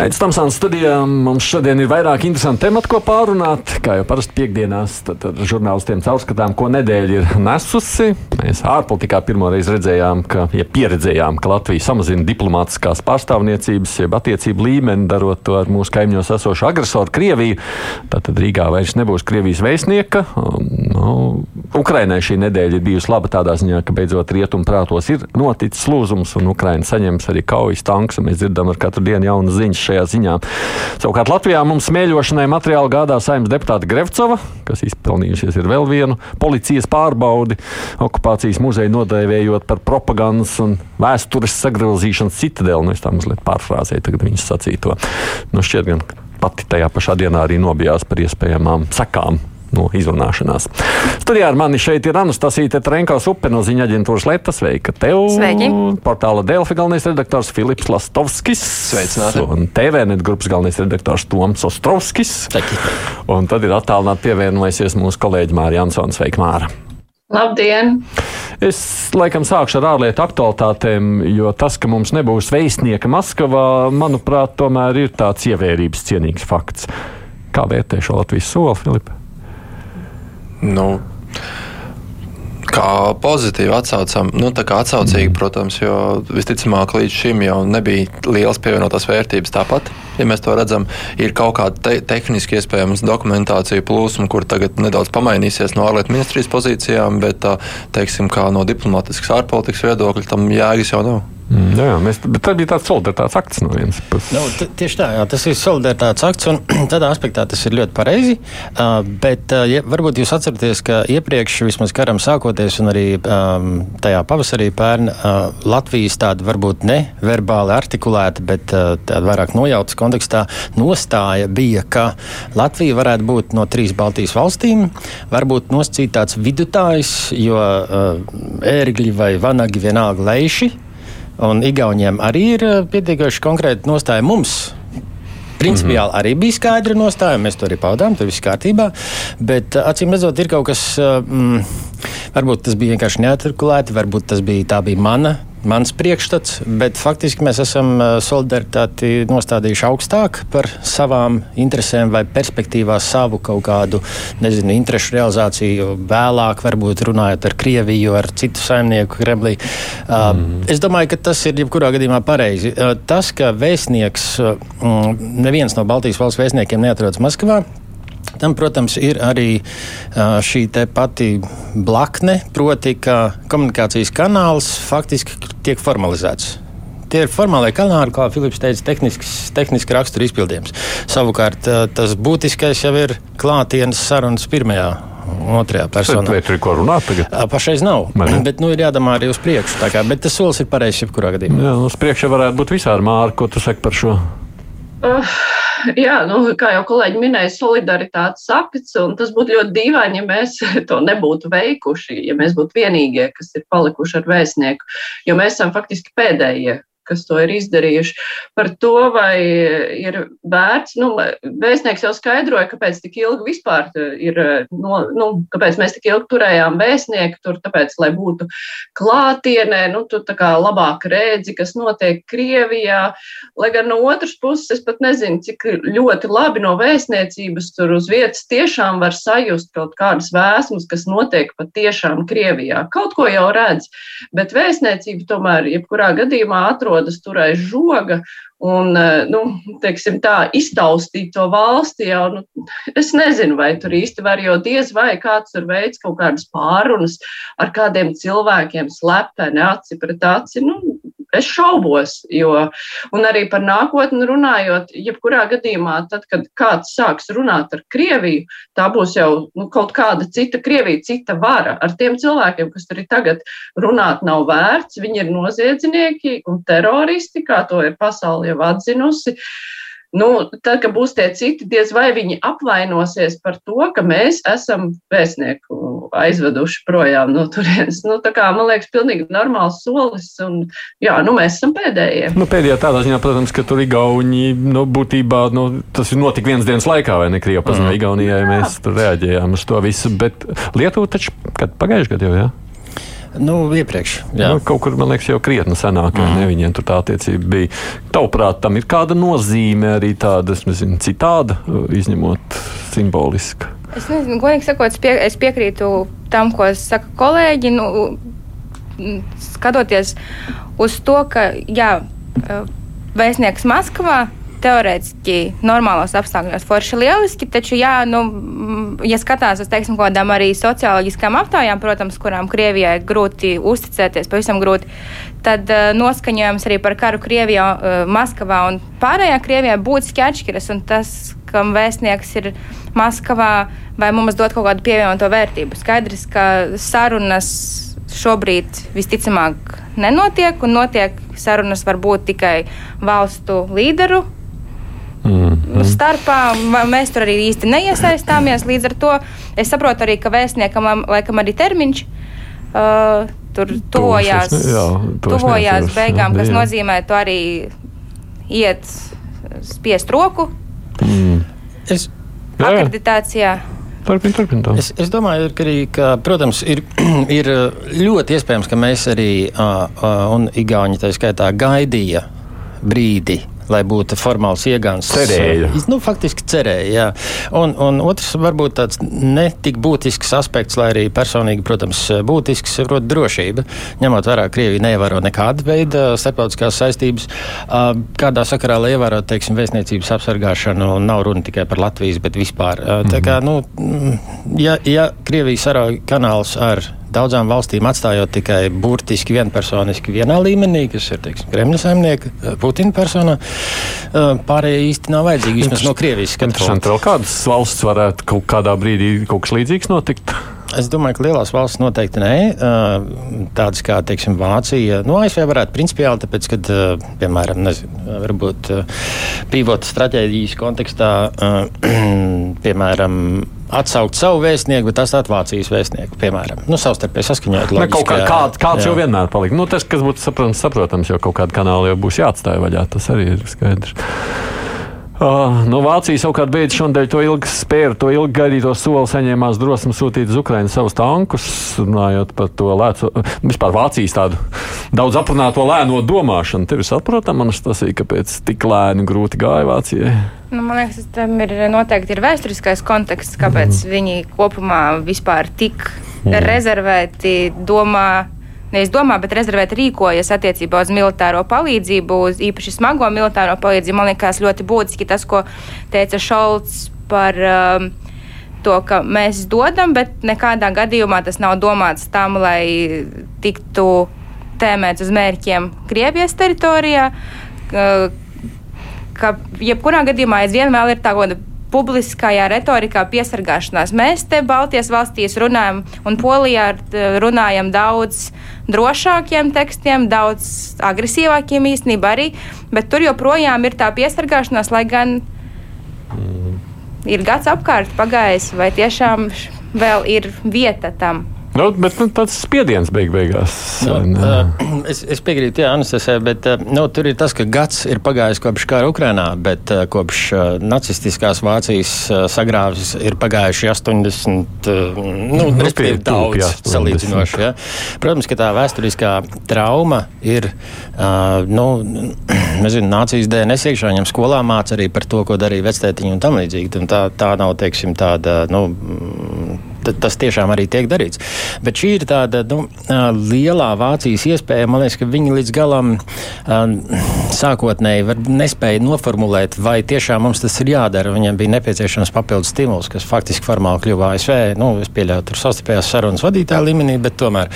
Aizsmeļamies Tamsānas studijā. Mums šodien ir vairāk interesantu tematu, ko pārunāt. Kā jau parasti piekdienās, tad ar žurnālistiem caurskatām, ko nedēļa ir nesusi. Mēs ārpolitikā pirmoreiz redzējām, ka, ja pieredzējām, ka Latvija samazina diplomātiskās pārstāvniecības, jeb attiecību līmeni, darot to ar mūsu kaimiņos esošu agresoru Krieviju. Tad Rīgā vairs nebūs Krievijas vēstnieka. Nu, Ukrainai šī nedēļa ir bijusi laba tādā ziņā, ka beidzot rietumu prātos ir noticis lūzums, un Ukraina saņems arī kaujas tankus. Mēs dzirdam ar katru dienu jaunas ziņas šajā ziņā. Savukārt Latvijā mums smēļošanai materiāli gādā saimnes deputāta Grevcova, kas izpelnījusies ir vēl vienu policijas pārbaudi, okupācijas muzeju nodēvējot par propagandas un vēstures sagrozīšanas citadeli. Nu, es tā mazliet pārfrāzēju tagad viņas sacīto. Nu, šķiet gan pati tajā pašā dienā arī nobijās par iespējamām sekām no izrunāšanās. Studijā ar mani šeit ir Anastasija Trenkovs, upe no ziņa aģentūras Lietas. Sveika tev! Sveiki! Portāla Delfi galvenais redaktors Filips Lastovskis. Sveicināti! Un TVNet grupas galvenais redaktors Toms Ostrovskis. Sveiki! Un tad ir attālināti pievienojusies mūsu kolēģi Mārija Ansona. Sveika, Māra! Labdien! Es laikam sākšu ar ārlietu aktualitātēm, jo tas, ka mums nebūs vēstnieka Maskavā, manuprāt, tomēr ir tāds ievērības cienīgs fakts. Kā vērtē šo Latvijas soli, Filipa? Nu, kā pozitīvi atsaucam, nu, tā kā atsaucīgi, protams, jo visticamāk līdz šim jau nebija liels pievienotās vērtības tāpat. Ja mēs to redzam, ir kaut kāda te tehniski iespējams dokumentācija plūsma, kur tagad nedaudz pamainīsies no ārlietu ministrijas pozīcijām, bet, teiksim, kā no diplomātiskas ārpolitikas viedokļa tam jēgas jau nav. Mm, jā, mēs, bet tas bija tāds solidaritātes akts no vienas puses. Nu, tieši tā, jā, tas ir solidaritātes akts, un tādā aspektā tas ir ļoti pareizi. Uh, bet uh, ja, varbūt jūs atceraties, ka iepriekš, vismaz karam sākoties, un arī um, tajā pavasarī pērn, uh, Latvijas tāda varbūt ne verbāli artikulēta, bet uh, tāda vairāk nojautas kontekstā nostāja bija, ka Latvija varētu būt no trīs Baltijas valstīm, varbūt nosacīt tāds vidutājs, jo uh, ērgļi vai vanagi vienalga leiši Un Igauniem arī ir eh, pietiekoši konkrēta nostāja mums. Principiāli arī bija skaidra nostāja, mēs to arī paudām, tur viss kārtībā. Bet eh, acīm redzot, ir kaut kas, eh, mm, varbūt tas bija vienkārši neartikulēti, varbūt tas bija, tā bija mana mans priekšstats, bet faktiski mēs esam solidaritāti nostādījuši augstāk par savām interesēm vai perspektīvā savu kaut kādu, nezinu, interešu realizāciju vēlāk, varbūt runājot ar Krieviju, ar citu saimnieku Kremlī. Mm. Es domāju, ka tas ir jebkurā gadījumā pareizi. Tas, ka vēstnieks, neviens no Baltijas valsts vēstniekiem neatrodas Maskavā, Tam, protams, ir arī šī pati blakne, proti, ka komunikācijas kanāls faktiski tiek formalizēts. Tie ir formālie kanāli, kā Filips teica, tehniski rakstura izpildījums. Savukārt tas būtiskais jau ir klātienes sarunas pirmajā otrajā personā. Vai tur ir ko runāt tagad? Pašreiz nav. Man. Bet nu, ir jādomā arī uz priekšu. Kā, bet tas solis ir pareizs jebkurā gadījumā. Jā, uz priekšu varētu būt visādi māri, ko tu saki par šo. Uh, jā, nu, kā jau kolēģi minēja, solidaritātes akts, un tas būtu ļoti dīvaini, ja mēs to nebūtu veikuši, ja mēs būtu vienīgie, kas ir palikuši ar vēstnieku, jo mēs esam faktiski pēdējie, kas to ir izdarījuši. Par to, vai ir vērts, nu, vēstnieks jau skaidroja, kāpēc tik ilgi vispār ir, no, nu, kāpēc mēs tik ilgi turējām vēstnieku tur, tāpēc, lai būtu klātienē, nu, tu tā kā labāk redzi, kas notiek Krievijā, lai gan no otras puses es pat nezinu, cik ļoti labi no vēstniecības tur uz vietas tiešām var sajust kaut kādas vēsmas, kas notiek pat tiešām Krievijā. Kaut ko jau redz, bet vēstniecība tomēr jebkurā gadījumā atrodas atrodas tur aiz žoga. Un, eh, nu, teiksim, tā iztaustīt to valsti jau, nu, es nezinu, vai tur īsti var, jo diez vai kāds tur veids kaut kādas pārunas ar kādiem cilvēkiem slepeni aci pret aci. Nu, Es šaubos, jo, arī par nākotni runājot, jebkurā gadījumā, tad, kad kāds sāks runāt ar Krieviju, tā būs jau nu, kaut kāda cita Krievija, cita vara. Ar tiem cilvēkiem, kas tur ir tagad, runāt nav vērts. Viņi ir noziedznieki un teroristi, kā to ir pasaule jau atzinusi. Uh, Nu, tad, kad būs tie citi, diez vai viņi apvainosies par to, ka mēs esam vēstnieku aizveduši projām no turienes. Nu, kā, man liekas, pilnīgi normāls solis. Un, jā, nu, mēs esam pēdējie. Nu, pēdējā tādā ziņā, protams, ka tur Igauni nu, būtībā nu, tas ir notika vienas dienas laikā, vai ne? Krievija paziņoja Igaunijai, mēs tur reaģējām uz to visu. Bet Lietuva taču pagājušajā gadā jau, jā? Nu, iepriekš. Jā. Nu, kaut kur, man liekas, jau krietni senāk, mm. ne viņiem tur tā attiecība bija. Tavuprāt, tam ir kāda nozīme arī tāda, es nezinu, citāda, izņemot simboliska. Es nezinu, godīgi sakot, es, pie, es piekrītu tam, ko saka kolēģi. Nu, skatoties uz to, ka jā, vēstnieks Maskavā teorētiski normālos apstākļos forši lieliski, taču, jā, nu, ja skatās uz, teiksim, kādām arī socioloģiskām aptaujām, protams, kurām Krievijai grūti uzticēties, pavisam grūti, tad uh, noskaņojums arī par karu Krievijā, uh, Maskavā un pārējā Krievijā būtiski atšķiras, un tas, kam vēstnieks ir Maskavā, vai mums dod kaut kādu pievienoto vērtību. Skaidrs, ka sarunas šobrīd visticamāk nenotiek, un notiek sarunas varbūt tikai valstu līderu Mm, mm. Starpā mēs tur arī īsti neiesaistāmies. Līdz ar to es saprotu arī, ka vēstniekam laikam arī termiņš uh, tur tuvojās, jā, tuvojās beigām, kas jā. nozīmē, to arī iet spiest roku. Mm. Es, akreditācijā. Turpin, turpin es, es domāju, ka arī, ka, protams, ir, ir ļoti iespējams, ka mēs arī, uh, uh, un Igauni tā skaitā, gaidīja brīdi, lai būtu formāls iegāns. Cerēja. Nu, faktiski cerēja, jā. Un, un otrs varbūt tāds netik būtisks aspekts, lai arī personīgi, protams, būtisks, ir drošība. Ņemot vērā, Krievija neievēro nekādu veidu starptautiskās saistības, kādā sakarā, lai ievērotu, teiksim, vēstniecības apsargāšanu, nav runa tikai par Latvijas, bet vispār. Tā kā, nu, ja, ja Krievija sarauj kanāls ar daudzām valstīm atstājot tikai burtiski vienpersoniski vienā līmenī, kas ir teiksim, Kremļa saimnieka, eh, Putina personā. Eh, pārējie īsti nav vajadzīgi, vismaz no Krievijas skatoties. Vēl kādas valsts varētu kaut kādā brīdī kaut kas līdzīgs notikt? Es domāju, ka lielās valsts noteikti nē. Eh, tādas kā teiksim, Vācija, no nu, ASV varētu principiāli, tāpēc, ka, piemēram, nezinu, varbūt pīvota stratēģijas kontekstā, piemēram, atsaukt savu vēstnieku, bet ir Vācijas vēstnieku, piemēram. Nu, savstarpēji saskaņot. Ne, kaut kā, kāds, kāds jā. jau vienmēr palika. Nu, tas, kas būtu saprotams, saprotams, jo kaut kāda kanāla jau būs jāatstāj vaļā, tas arī ir skaidrs. Uh, no Vācijas savukārt beidz šodien to ilgi spēru, to ilgi gaidīto soli saņēmās drosmi sūtīt uz Ukrajinu savus tankus, runājot par to lēco, vispār Vācijas tādu daudz aprunāto lēno domāšanu. Tev ir saprotama, tas ir, kāpēc tik lēni grūti gāja Vācijai. Nu, man liekas, tam ir noteikti ir vēsturiskais konteksts, kāpēc mm. viņi kopumā vispār tik mm. rezervēti domā nevis domā, bet rezervēt rīkojas attiecībā uz militāro palīdzību, uz īpaši smago militāro palīdzību. Man liekas, ļoti būtiski tas, ko teica Šolts par um, to, ka mēs dodam, bet nekādā gadījumā tas nav domāts tam, lai tiktu tēmēts uz mērķiem Krievijas teritorijā. Ka jebkurā gadījumā aizvien vēl ir tā kāda publiskajā retorikā piesargāšanās. Mēs te Baltijas valstīs runājam un Polijā runājam daudz drošākiem tekstiem, daudz agresīvākiem īstenībā arī, bet tur joprojām ir tā piesargāšanās, lai gan mm. ir gads apkārt pagājis, vai tiešām vēl ir vieta tam. Nu, bet nu, tāds spiediens beig beigās. Nu, es, es piekrītu, Jā, Anastasē, bet nu, tur ir tas, ka gads ir pagājis kopš kara Ukrainā, bet kopš nacistiskās Vācijas sagrāvis ir pagājuši 80, uh, nu, nu respektīvi daudz salīdzinoši. Ja. Protams, ka tā vēsturiskā trauma ir, nu, nezinu, nācijas DNS iekšā, viņam skolā māca arī par to, ko darīja vectētiņi un tam līdzīgi. Un tā, tā nav, teiksim, tāda, nu, tas tiešām arī tiek darīts. Bet šī ir tāda nu, lielā Vācijas iespēja. Man liekas, ka viņi līdz galam sākotnēji nespēja noformulēt, vai tiešām mums tas ir jādara. Viņiem bija nepieciešams papildus stimuls, kas faktiski formāli kļuva ASV. Nu, es pieļauju, tur sastarpējās sarunas vadītāja līmenī, bet tomēr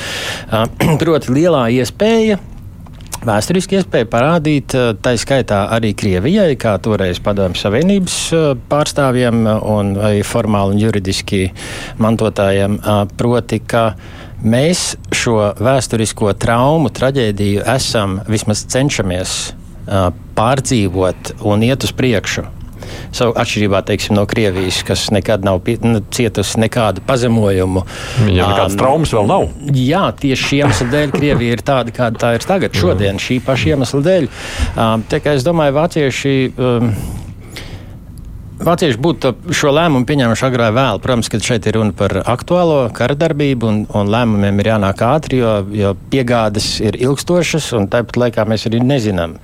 proti lielā iespēja vēsturiski iespēja parādīt, eh, tā skaitā arī Krievijai, kā toreiz Padomju Savienības eh, pārstāvjiem un formāli un juridiski mantotājiem, eh, proti, ka mēs šo vēsturisko traumu, traģēdiju esam vismaz cenšamies pārdzīvot un iet uz priekšu savu atšķirībā teiksim, no Krievijas, kas nekad nav pie, nu, cietusi nekādu pazemojumu. Viņam nekādas traumas vēl nav. Jā, tieši šī iemesla dēļ Krievija ir tāda, kāda tā ir tagad, šodien, šī paša iemesla dēļ. Um, kā es domāju, vācieši. Um, vācieši būtu šo lēmumu pieņēmuši agrāk vēl. Protams, ka šeit ir runa par aktuālo kara darbību, un, un lēmumiem ir jānāk ātri, jo, jo piegādes ir ilgstošas, un tāpat laikā mēs arī nezinām,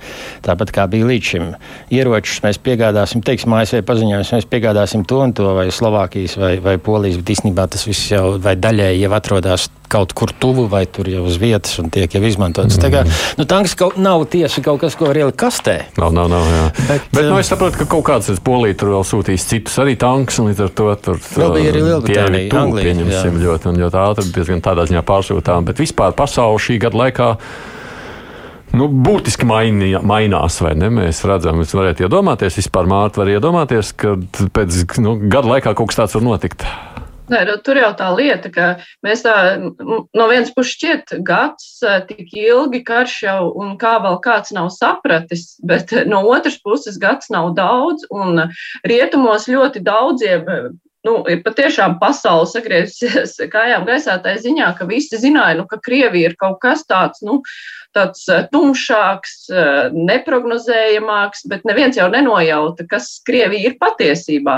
tāpat kā bija līdz šim. Ieročus mēs piegādāsim, teiksim, ASV paziņojums, mēs piegādāsim to un to, vai Slovākijas vai, vai Polijas, bet īstenībā tas viss jau vai daļēji jau atrodas kaut kur tuvu, vai tur jau uz vietas un tiek jau izmantots. Mm. Kā nu, tanks kaut, nav tieši kaut kas, ko var ielikt kastē. Nav, nav, nav. Jā. Bet, bet nu, es saprotu, ka kaut kāds polija tur vēl sūtīs citus arī tankus, un līdz ar to tur vēl bija arī Lielbritānija. Anglija, pieņemsim jā. ļoti, ļoti ātri, diezgan tādā ziņā pārsūtām, bet vispār pasauli šī gada laikā. Nu, būtiski mainī, mainās, vai ne? Mēs redzam, jūs varat iedomāties, vispār māte var iedomāties, ka pēc nu, gada laikā kaut kas tāds var notikt. Nē, nu, tur jau tā lieta, ka mēs tā no vienas puses šķiet gads tik ilgi karš jau un kā vēl kāds nav sapratis, bet no otras puses gads nav daudz un rietumos ļoti daudziem. Nu, ir patiešām pasaule sagriezusies kājām gaisā tā ziņā, ka visi zināja, nu, ka Krievija ir kaut kas tāds, nu, tāds eh, tumšāks, eh, neprognozējamāks, bet neviens jau nenojauta, kas Krievija ir patiesībā.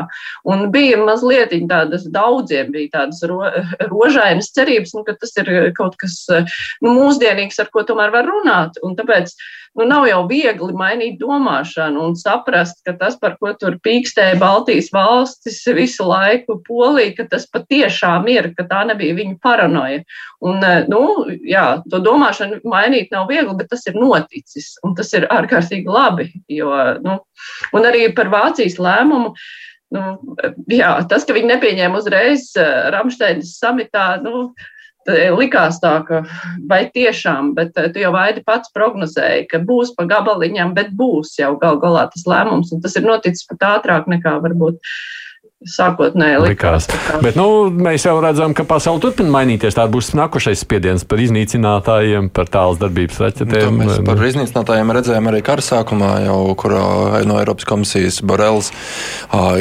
Un bija mazliet tādas daudziem, bija tādas ro, rožainas cerības, nu, ka tas ir kaut kas eh, nu, mūsdienīgs, ar ko tomēr var runāt. Un tāpēc nu, nav jau viegli mainīt domāšanu un saprast, ka tas, par ko tur pīkstēja Baltijas valstis visu laiku, Polija, ka tas patiešām ir, ka tā nebija viņa paranoja. Un, nu, jā, to domāšanu mainīt nav viegli, bet tas ir noticis un tas ir ārkārtīgi labi. Jo, nu, un arī par Vācijas lēmumu. Nu, jā, tas, ka viņi nepieņēma uzreiz Rāmsteinas samitā, nu, likās tā, ka vai tiešām, bet tu jau vaidi pats prognozēji, ka būs pa gabaliņām, bet būs jau gal galā tas lēmums, un tas ir noticis pat ātrāk nekā varbūt sākotnēji likās. likās. Bet, nu, mēs jau redzam, ka pasaule turpina mainīties. Tā būs nākošais spiediens par iznīcinātājiem, par tālas darbības raķetēm. Nu, mēs par iznīcinātājiem redzējām arī kara sākumā, jau, kur no Eiropas komisijas Borels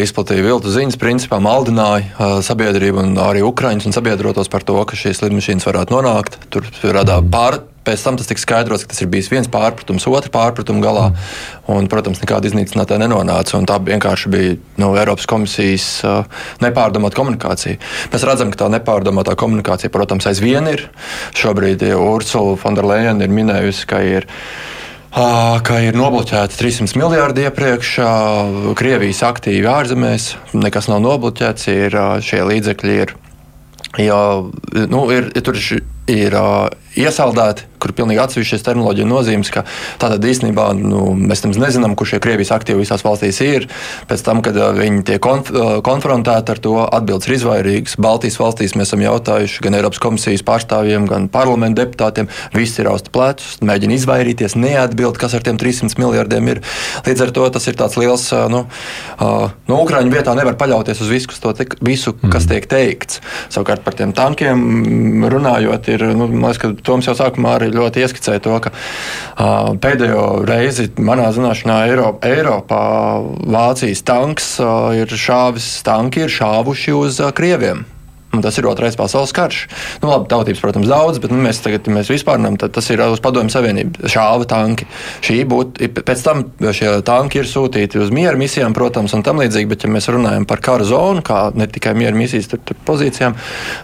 izplatīja viltu ziņas, principā maldināja sabiedrību un arī Ukraiņus un sabiedrotos par to, ka šīs lidmašīnas varētu nonākt. Tur radā pār Pēc tam tas tika skaidrots, ka tas ir bijis viens pārpratums, otrs pārpratums galā. Un, protams, nekāda iznīcinātāja nenonāca. Tā vienkārši bija nu, Eiropas komisijas uh, nepārdomāta komunikācija. Mēs redzam, ka tā nepārdomātā komunikācija, protams, aizvien ir. Šobrīd ja Ursula Fonderleina ir minējusi, ka ir. Ka ir nobloķēts 300 miljardi iepriekš, Krievijas aktīvi ārzemēs, nekas nav nobloķēts, ir, šie līdzekļi ir, jo, nu, ir, tur ir iesaldēti kur pilnīgi atsevišķas terminoloģija nozīmes, ka tātad īstenībā nu, mēs nemaz nezinām, kur šie Krievijas aktīvi visās valstīs ir. Pēc tam, kad viņi tiek konf konfrontēti ar to, atbildes ir izvairīgas. Baltijas valstīs mēs esam jautājuši gan Eiropas komisijas pārstāvjiem, gan parlamentu deputātiem. Visi ir austi plecus, mēģina izvairīties, neatbild, kas ar tiem 300 miljardiem ir. Līdz ar to tas ir tāds liels, nu, no Ukraiņu vietā nevar paļauties uz visu, kas, te, visu, kas tiek teikts. Savukārt par tiem tankiem runājot, ir, nu, man liekas, ka Toms jau sākumā arī ļoti ieskicēja to, ka uh, pēdējo reizi manā zināšanā Eiropā, Eiropā Vācijas tanks uh, ir šāvis, tanki ir šāvuši uz uh, Krieviem. Un tas ir otrais pasaules karš. Nu, labi, tautības, protams, daudz, bet nu, mēs tagad, mēs vispār runājam, tas ir uz Padomju Savienību. Šāva tanki. Šī būtu, pēc tam šie tanki ir sūtīti uz miera misijām, protams, un tam līdzīgi, bet ja mēs runājam par kara zonu, kā ne tikai miera misijas tur, tur pozīcijām,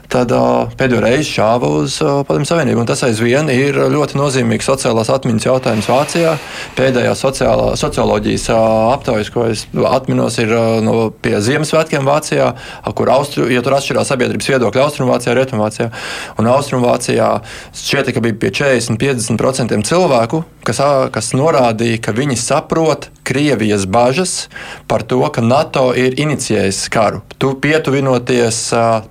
tad uh, pēdējo reizi šāva uz uh, Padomju Savienību. Un tas aizvien ir ļoti nozīmīgs sociālās atmiņas jautājums Vācijā. Pēdējā sociālā, socioloģijas uh, aptaujas, ko es atminos, ir uh, no, pie Ziemassvētkiem Vācijā, uh, kur Austru, ja tur atšķirās sabiedrība sabiedrības viedokļa Austrumvācijā, Rietumvācijā. Un Austrumvācijā šķiet, ka bija pie 40-50% cilvēku, kas, kas norādīja, ka viņi saprot Krievijas bažas par to, ka NATO ir inicijējis karu, tu pietuvinoties,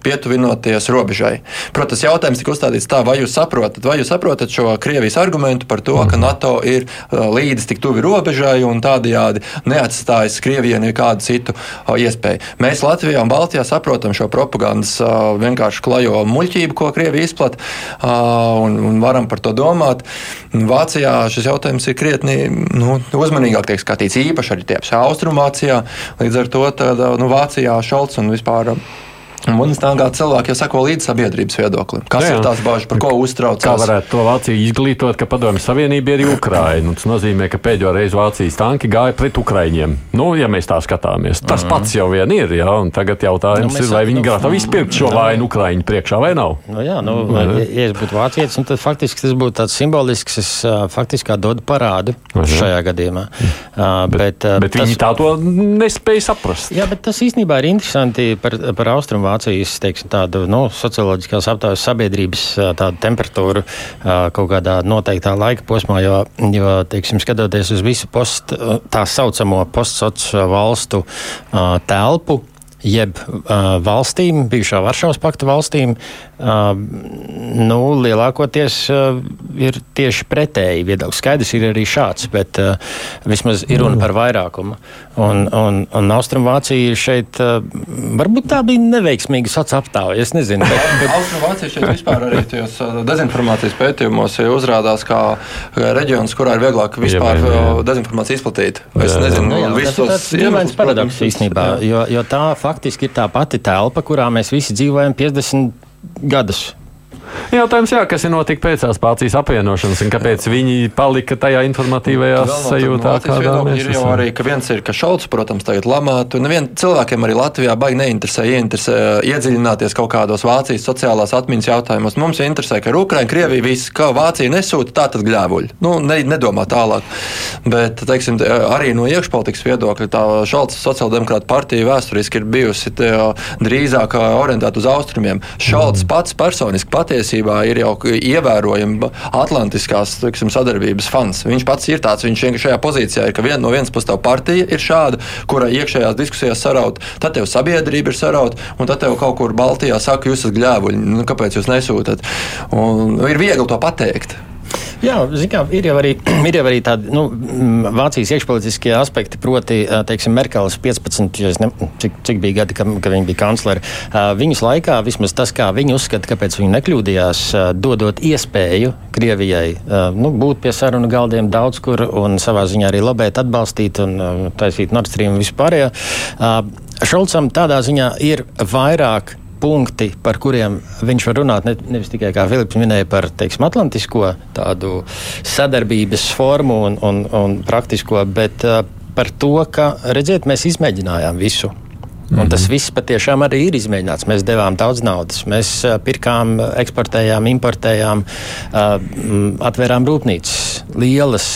pietuvinoties robežai. Protams, jautājums tika uzstādīts tā, vai jūs saprotat, vai jūs saprotat šo Krievijas argumentu par to, ka NATO ir līdz tik tuvi robežai un tādējādi neatstājas Krievijai nekādu citu iespēju. Mēs Latvijā un Baltijā saprotam šo propagandas vienkārši klajo muļķību, ko Krievija izplata, un, un varam par to domāt. Vācijā šis jautājums ir krietni nu, uzmanīgāk tiek skatīts, īpaši arī tie pašā Austrumvācijā. Līdz ar to tad, nu, Vācijā Šalts un vispār. Un Bundestagā cilvēki jau sako līdzi sabiedrības viedoklim. Kas Jā, jā. ir tās bažas, par ko Kā uztraucās? varētu to Vāciju izglītot, ka Padomju Savienība ir Ukraina? Tas nozīmē, ka pēdējo reizi Vācijas tanki gāja pret Ukraiņiem. Nu, ja mēs tā skatāmies, tas Mhm. pats jau vien ir. Jā, un tagad jautājums Nu, ir, vai viņi nu, gatavi izpirkt šo vainu Ukraiņu priekšā vai nav. Nu, jā, nu, ja, ja es būtu vācietis, nu, tad faktiski tas būtu tāds simbolisks, es faktiski kā dodu parādu šajā gadījumā. Uh, bet, uh, Bet viņi tā to nespēja saprast. Jā, bet tas īstenībā ir interesanti par, par Austrumvācijas teiksim, tādu nu, socioloģiskās aptaujas sabiedrības tādu temperatūru kaut kādā noteiktā laika posmā, jo, jo teiksim, skatoties uz visu post, tā saucamo postsociālo valstu telpu. Jeb uh, valstīm, bijušā Varšavas pakta valstīm, uh, nu, lielākoties uh, ir tieši pretēji viedokļi. Skaidrs ir arī šāds, bet uh, vismaz ir runa par vairākumu. Un, un, un Austrumvācija šeit, uh, varbūt tā bija neveiksmīga aptāve. Es nezinu, bet, bet Austrumvācija šeit vispār arī tajos dezinformācijas pētījumos uzrādās kā reģions, kurā ir vieglāk vispār Jā, jā, jā. dezinformāciju izplatīt. Es Jā, jā. nezinu, Nu, jā, visus tas ir tāds dīvains paradoks īstenībā, jā. jo, jo tā faktiski ir tā pati telpa, kurā mēs visi dzīvojam 50 gadus. Jautājums, jā, kas ir notika pēc tās Vācijas apvienošanas un kāpēc viņi palika tajā informatīvajā no sajūtā, ir jau arī, ka viens ir, ka Šalts, protams, tagad lamātu. Nevien cilvēkiem arī Latvijā baigi neinteresē, ieinteresē iedziļināties kaut kādos Vācijas sociālās atmiņas jautājumos. Mums interesē, ka ar Ukraiņu, Krieviju viss, kā Vācija nesūta, tā tad gļēvuļi. Nu, ne, nedomā tālāk. Bet, teiksim, te, arī no iekšpolitikas viedokļa tā Šalts sociāldemokrāta partija vēsturiski ir bijusi te, drīzāk orientēta uz austrumiem. Šalts pats personiski patiesībā ir jau ievērojami Atlantiskās teiksim, sadarbības fans. Viņš pats ir tāds, viņš vienkārši šajā pozīcijā ir, ka vien, no vienas puses tā partija ir šāda, kura iekšējās diskusijās saraut, tad tev sabiedrība ir saraut, un tad tev kaut kur Baltijā saka, jūs esat gļēvuļi, nu, kāpēc jūs nesūtat? Un ir viegli to pateikt. Jā, kā, ir, jau arī, ir jau arī tādi nu, Vācijas iekšpolitiskie aspekti, proti, teiksim, Merkeles 15, ja es ne, cik, cik bija gadi, kad, kad viņa bija kanclere. Viņas laikā vismaz tas, kā viņi uzskata, kāpēc viņi nekļūdījās, dodot iespēju Krievijai nu, būt pie sarunu galdiem daudz kur un savā ziņā arī lobēt, atbalstīt un taisīt Nord Stream vispārējo. Ā, Šolcam tādā ziņā ir vairāk punkti, par kuriem viņš var runāt ne, nevis tikai, kā Filips minēja, par teiksim, atlantisko tādu sadarbības formu un, un, un praktisko, bet uh, par to, ka, redziet, mēs izmēģinājām visu. Un tas viss patiešām arī ir izmēģināts. Mēs devām daudz naudas. Mēs uh, pirkām, eksportējām, importējām, uh, mm, atvērām rūpnīcas, lielas,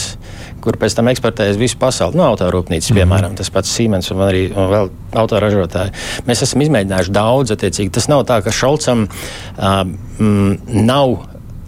kur pēc tam eksportējas visu pasauli. No autorūpnīcas, piemēram, tas pats Siemens un arī un vēl autoražotāji. Mēs esam izmēģinājuši daudz, attiecīgi. Tas nav tā, ka Šolcam mm, nav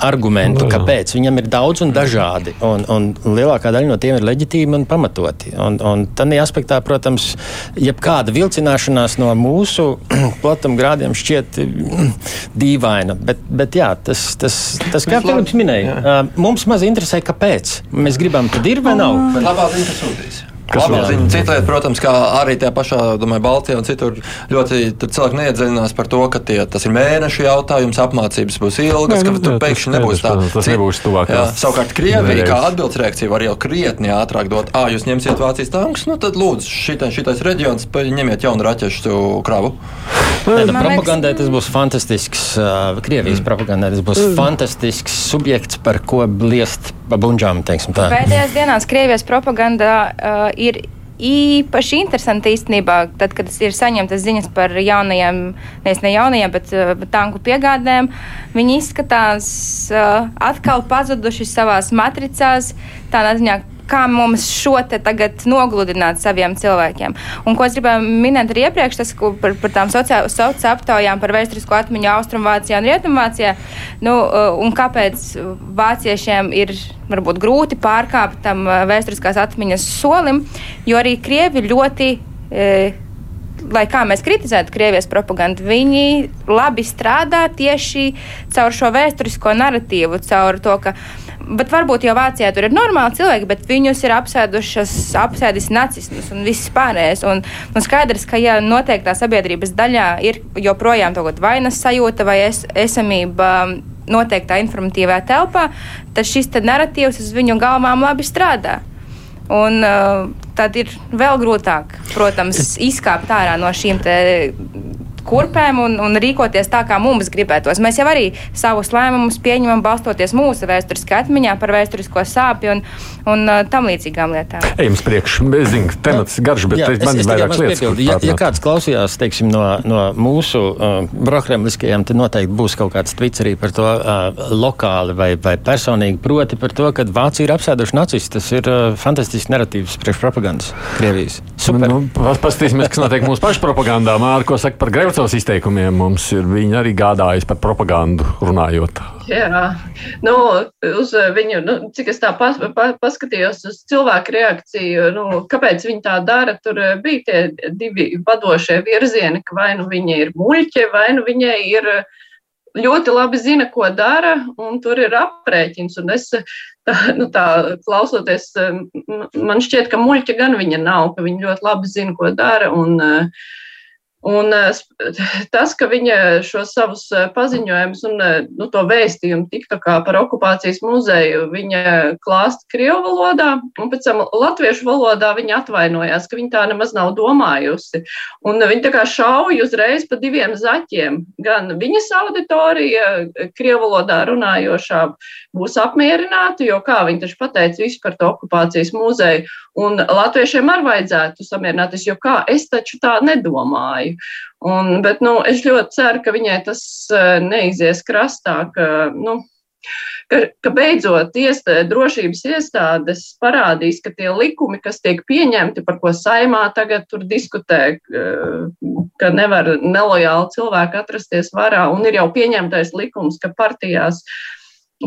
argumentu, kāpēc. Viņam ir daudz un dažādi, un, un lielākā daļa no tiem ir leģitīmi un pamatoti. Un, un tādā aspektā, protams, jebkāda vilcināšanās no mūsu platumgrādiem šķiet mm, dīvaina. Bet, bet jā, tas, tas, tas kā Filips minēja, uh, mums maz interesē, kāpēc. Mēs gribam, tad ir vai nav. Bet labā ziņa, kas sūtīs. Kas Labā ziņa, lieta, protams, kā arī tajā pašā domāju, Baltijā un citur ļoti tur cilvēki neiedziļinās par to, ka tie, tas ir mēnešu jautājums, apmācības būs ilgas, Nē, ka nu, tur pēkšņi nebūs tā. tas nebūs tuvākās Jā, Savukārt Krievija kā atbildes reakcija var jau krietni ātrāk dot, ah, jūs ņemsiet Vācijas tankus, nu tad lūdzu, šitais, šitais reģions, ņemiet jaunu raķešu kravu. Nē, Man propagandai tas būs fantastisks, uh, Krievijas propagandai tas būs fantastisks subjekts, par ko bliest pa bunžām, teiksim tā. Pēdējās dienās Krievijas propaganda uh, ir īpaši interesanti īstenībā, tad, kad ir saņemtas ziņas par jaunajiem, nevis ne jaunajiem, bet uh, tanku piegādēm. Viņi izskatās uh, atkal pazuduši savās matricās, tādā ziņā, kā mums šo te tagad nogludināt saviem cilvēkiem. Un ko es gribēju minēt arī iepriekš, tas par, par tām sociālām aptaujām par vēsturisko atmiņu Austrumvācijā un Rietumvācijā, nu, uh, un kāpēc vāciešiem ir varbūt grūti pārkāpt tam uh, vēsturiskās atmiņas solim, jo arī Krievi ļoti. eh, lai kā mēs kritizētu Krievijas propagandu, viņi labi strādā tieši caur šo vēsturisko narratīvu, caur to, ka. Bet varbūt jau Vācijā tur ir normāli cilvēki, bet viņus ir apsēdis nacisms un viss pārējais. Un, un skaidrs, ka ja noteiktā sabiedrības daļā ir joprojām kaut kāda vainas sajūta vai es, esamība noteiktā informatīvā telpā, tad šis te narratīvs uz viņu galvām labi strādā. Un, uh, tad ir vēl grūtāk, protams, izkāpt ārā no šīm kurpēm un, un rīkoties tā, kā mums gribētos. Mēs jau arī savus lēmumus pieņemam balstoties mūsu vēsturiskā atmiņā par vēsturisko sāpju un, un uh, tam līdzīgām lietām. Ejam priekš, es zinu, temats garš, bet Jā, man ir vairāk lietas. Ja, ja kāds klausījās, teiksim, no, no mūsu uh, brokremliskajiem, tad noteikti būs kaut kāds tvits arī par to uh, lokāli vai, vai personīgi, proti par to, ka Vācija ir apsēduši nacisti. Tas ir uh, fantastisks narratīvs priekš propagandas Krievijas. Super. Nu, Paskatīsimies, kas notiek mūsu pašu propagandā. Māra, ko saka par Grevcovas izteikumiem. Mums ir viņi arī gādājis par propagandu runājot. Jā, nu, uz viņu, nu, cik es tā pas, pa, paskatījos uz cilvēku reakciju, nu, kāpēc viņi tā dara, tur bija tie divi vadošie virzieni, ka vai nu viņi ir muļķi, vai nu viņai ir ļoti labi zina, ko dara, un tur ir aprēķins. Un es tā, nu, tā klausoties, man šķiet, ka muļķa gan viņa nav, ka viņa ļoti labi zina, ko dara. Un, uh, Un eh, tas, ka viņa šos savus eh, paziņojumus un eh, nu, to vēstījumu TikTokā par okupācijas muzeju viņa klāsta Krievu valodā, un pēc tam latviešu valodā viņa atvainojās, ka viņa tā nemaz nav domājusi. Un viņa tā kā šauj uzreiz pa diviem zaķiem. Gan viņas auditorija, Krievu valodā runājošā, būs apmierināta, jo kā viņa taču pateica visu par to okupācijas muzeju, un latviešiem arī vajadzētu samierināties, jo kā es taču tā nedomāju. Un, bet nu, es ļoti ceru, ka viņai tas eh, neizies krastā, ka, nu, ka, ka beidzot iestā, drošības iestādes parādīs, ka tie likumi, kas tiek pieņemti, par ko saimā tagad diskutē, ka nevar nelojāli cilvēki atrasties varā, un ir jau pieņemtais likums, ka partijās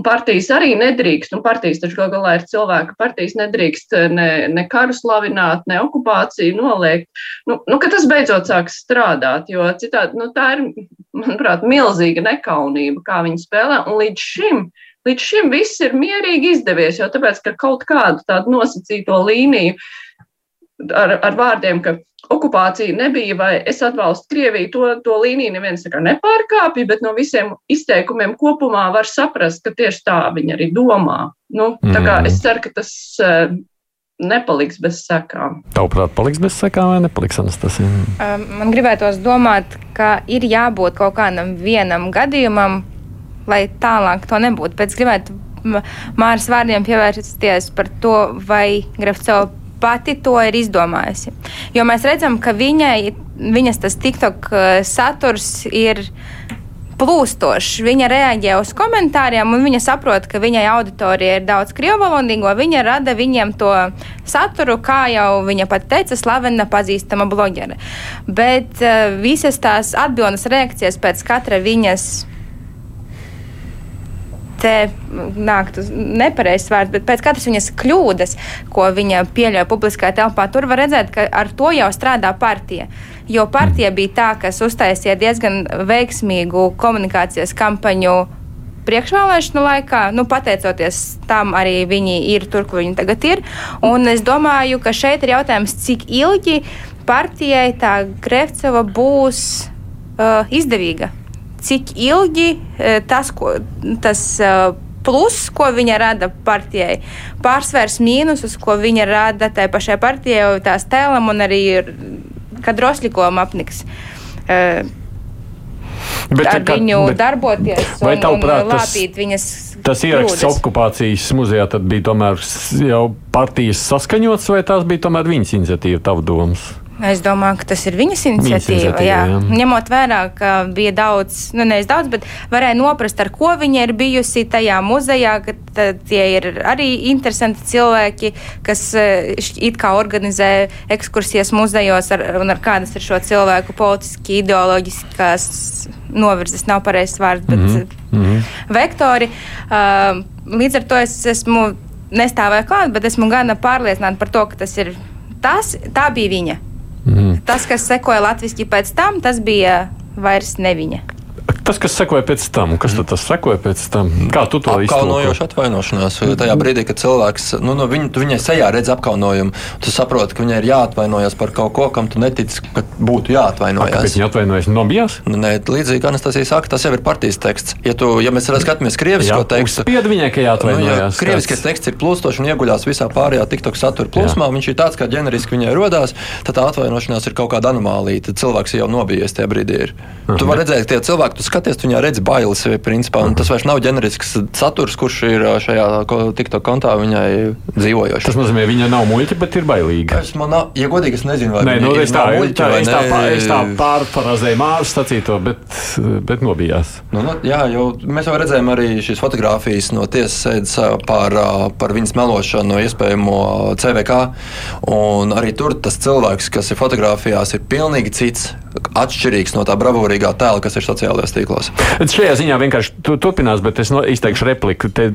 partijas arī nedrīkst, un partijas taču gal galā ir cilvēka partijas, nedrīkst ne, ne karu slavināt, ne okupāciju noliegt. Nu, nu, ka tas beidzot sāks strādāt, jo citādi nu, tā ir, manuprāt, milzīga nekaunība, kā viņi spēlē, un līdz šim. Līdz šim viss ir mierīgi izdevies, jo tāpēc, ka kaut kādu tādu nosacīto līniju ar, ar vārdiem, ka okupācija nebija, vai es atbalstu Krieviju, to, to līniju neviens nepārkāpja, bet no visiem izteikumiem kopumā var saprast, ka tieši tā viņi arī domā. Nu, tā kā mm. es ceru, ka tas uh, nepaliks bez sekām. Tavuprāt, paliks bez sekām vai nepaliks Anastasija? Man gribētos domāt, ka ir jābūt kaut kādam vienam gadījumam, lai tālāk to nebūtu. Pēc gribētu Māras vārdiem pievērsties par to, vai Grafcova pati to ir izdomājusi. Jo mēs redzam, ka viņai, viņas tas TikTok uh, saturs ir plūstošs. Viņa reaģē uz komentāriem, un viņa saprot, ka viņai auditorija ir daudz krievalodīgo. Viņa rada viņiem to saturu, kā jau viņa pat teica, slavena, pazīstama blogere. Bet uh, visas tās atbildes reakcijas pēc katra viņas te nāktu nepareizs vārds, bet pēc katras viņas kļūdas, ko viņa pieļauj publiskā telpā, tur var redzēt, ka ar to jau strādā partija. Jo partija bija tā, kas uztaisīja diezgan veiksmīgu komunikācijas kampaņu priekšvēlēšanu laikā, nu, pateicoties tam, arī viņi ir tur, kur viņi tagad ir. Un es domāju, ka šeit ir jautājums, cik ilgi partijai tā Grefceva būs uh, izdevīga cik ilgi e, tas, ko, tas e, plus, ko viņa rada partijai, pārsvērs mīnusus, ko viņa rada tai pašai partijai, tās tēlam un arī kad Rosļikom apniks. Uh, Bet, ar ka, viņu bet, darboties un, tavuprāt, tas. Tas ieraksts kļūdas. okupācijas muzejā bija tomēr jau partijas saskaņots, vai tās bija tomēr viņas iniciatīva, tavu domas? Es domāju, ka tas ir viņas iniciatīva. Viņas iniciatīva jā. Jā. Ņemot vērā, ka bija daudz, nu nevis daudz, bet varēja noprast, ar ko viņa ir bijusi tajā muzejā, ka tie ir arī interesanti cilvēki, kas eh, it kā organizē ekskursijas muzejos ar, un ar kādas ir šo cilvēku politiski, ideoloģiskās novirzes, nav pareizs vārds, bet mm -hmm. vektori. Līdz ar to es esmu nestāvēju klāt, bet esmu gana pārliecināta par to, ka tas ir tas, tā bija viņa. Mm. Tas, kas sekoja latviešu pēc tam, tas bija vairs ne viņa. Tas, kas sekoja pēc tam, kas tad tas sekoja pēc tam? Kā tu to izdarīji? Apkaunojoša atvainošanās. Tajā brīdī, kad cilvēks, nu, no viņa, tu viņai sejā redz apkaunojumu, tu saproti, ka viņai ir jāatvainojas par kaut ko, kam tu netici, ka būtu jāatvainojas. Kāpēc viņa atvainojas? Nobijās? Nu, nē, līdzīgi Anastasija saka, tas jau ir partijas teksts. Ja, tu, ja mēs skatāmies krievisko tekstu, tad viņai, ka jāatvainojas. Nu, ja krieviskais teksts ir plūstošs un ieguļās visā pārējā TikTok satura plūsmā, jā. viņš ir tāds, kā ģeneriski viņai rodās, tad tā atvainošanās ir kaut kāda anomālija. Tad cilvēks jau nobijies tajā brīdī. Ir. Tu vari redzēt, ka tie cilvēki, skaties, tu viņā redzi bailes. Principā, tas vairs nav ģenerisks saturs, kurš ir šajā TikTok kontā viņai dzīvojošs. Tas nozīmē, viņa nav muļķa, bet ir bailīga. Es, man, ja godīgi, es nezinu, vai Nē, nu, es tā, muļķa, tā, es, tā, pār, es tā pārfrazēju Mārs sacīto, bet, bet nobijās. Nu, nu, jā, jau mēs jau redzējām arī šīs fotogrāfijas no tiesas sēdes par, par viņas melošanu no iespējamo CVK. Un arī tur tas cilvēks, kas ir fotografijās, ir pilnīgi cits, atšķirīgs no tā bravūrīgā tēla, kas ir sociālajos tīklos. Šajā ziņā vienkārši turpinās, bet es no, izteikšu repliku. Te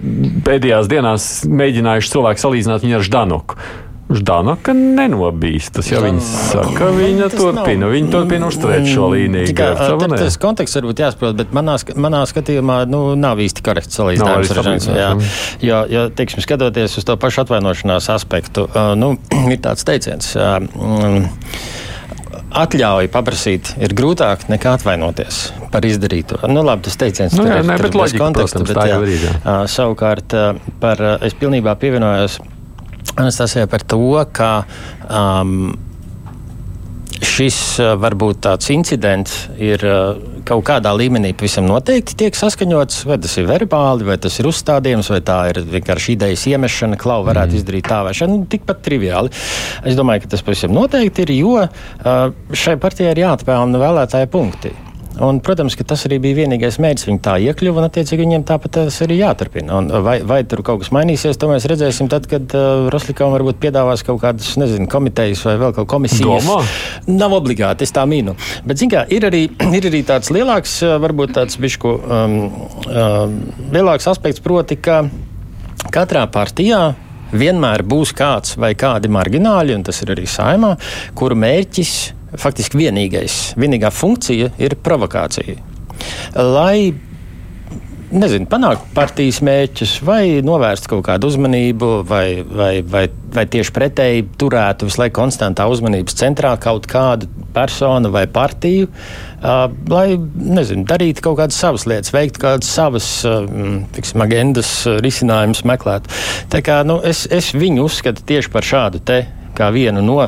pēdējās dienās mēģinājuši cilvēku salīdzināt viņu ar Ždanoku. Ždanoka nenobīstas. Ja viņa saka, viņa turpina, viņa turpina uzturēt šo līniju. Tikai, tas konteksts varbūt jāsaprot, bet manā, manā skatījumā nu, nav īsti korekts salīdzinājums ar Ždanoku. Jo, jo, teiksim, skatoties uz to pašu atvainošanās aspektu, nu, ir tāds teiciens. Uh, atļauju paprasīt ir grūtāk nekā atvainoties par izdarīto. Nu, labi, tas teiciens nu, jā, ne, bet loģika, konteksta, protams, bet, jā, arī, jā. Uh, savukārt, par, uh, es pilnībā pievienojos Anastasijai par to, ka um, šis varbūt tāds incidents ir kaut kādā līmenī pavisam noteikti tiek saskaņots, vai tas ir verbāli, vai tas ir uzstādījums, vai tā ir vienkārši idejas iemešana, klau varētu mm. izdarīt tā vai šādi. Nu, tikpat triviāli. Es domāju, ka tas pavisam noteikti ir, jo šai partijai ir jāatpelna vēlētāja punkti. Un, protams, ka tas arī bija vienīgais mērķis. Viņi tā iekļuva, un attiecīgi viņiem tāpat tas arī jāturpina. Un vai, vai tur kaut kas mainīsies, to mēs redzēsim tad, kad uh, Roslikavam varbūt piedāvās kaut kādas, nezinu, komitejas vai vēl kaut komisijas. Domā? Nav obligāti, es tā mīnu. Bet, zin kā, ir arī, ir arī tāds lielāks, uh, varbūt tāds bišku um, um, lielāks aspekts, proti, ka katrā partijā vienmēr būs kāds vai kādi margināļi, un tas ir arī saimā, kuru mērķis ir faktiski vienīgais, vienīgā funkcija ir provokācija. Lai nezinu, panākt partijas mērķus, vai novērst kaut kādu uzmanību, vai, vai, vai, vai tieši pretēji turētu visu laiku konstantā uzmanības centrā kaut kādu personu vai partiju, uh, lai nezinu, darītu kaut kādas savas lietas, veiktu kādas savas uh, tiksim, agendas uh, risinājumus, meklētu. Tā kā nu, es, es viņu uzskatu tieši par šādu te kā vienu no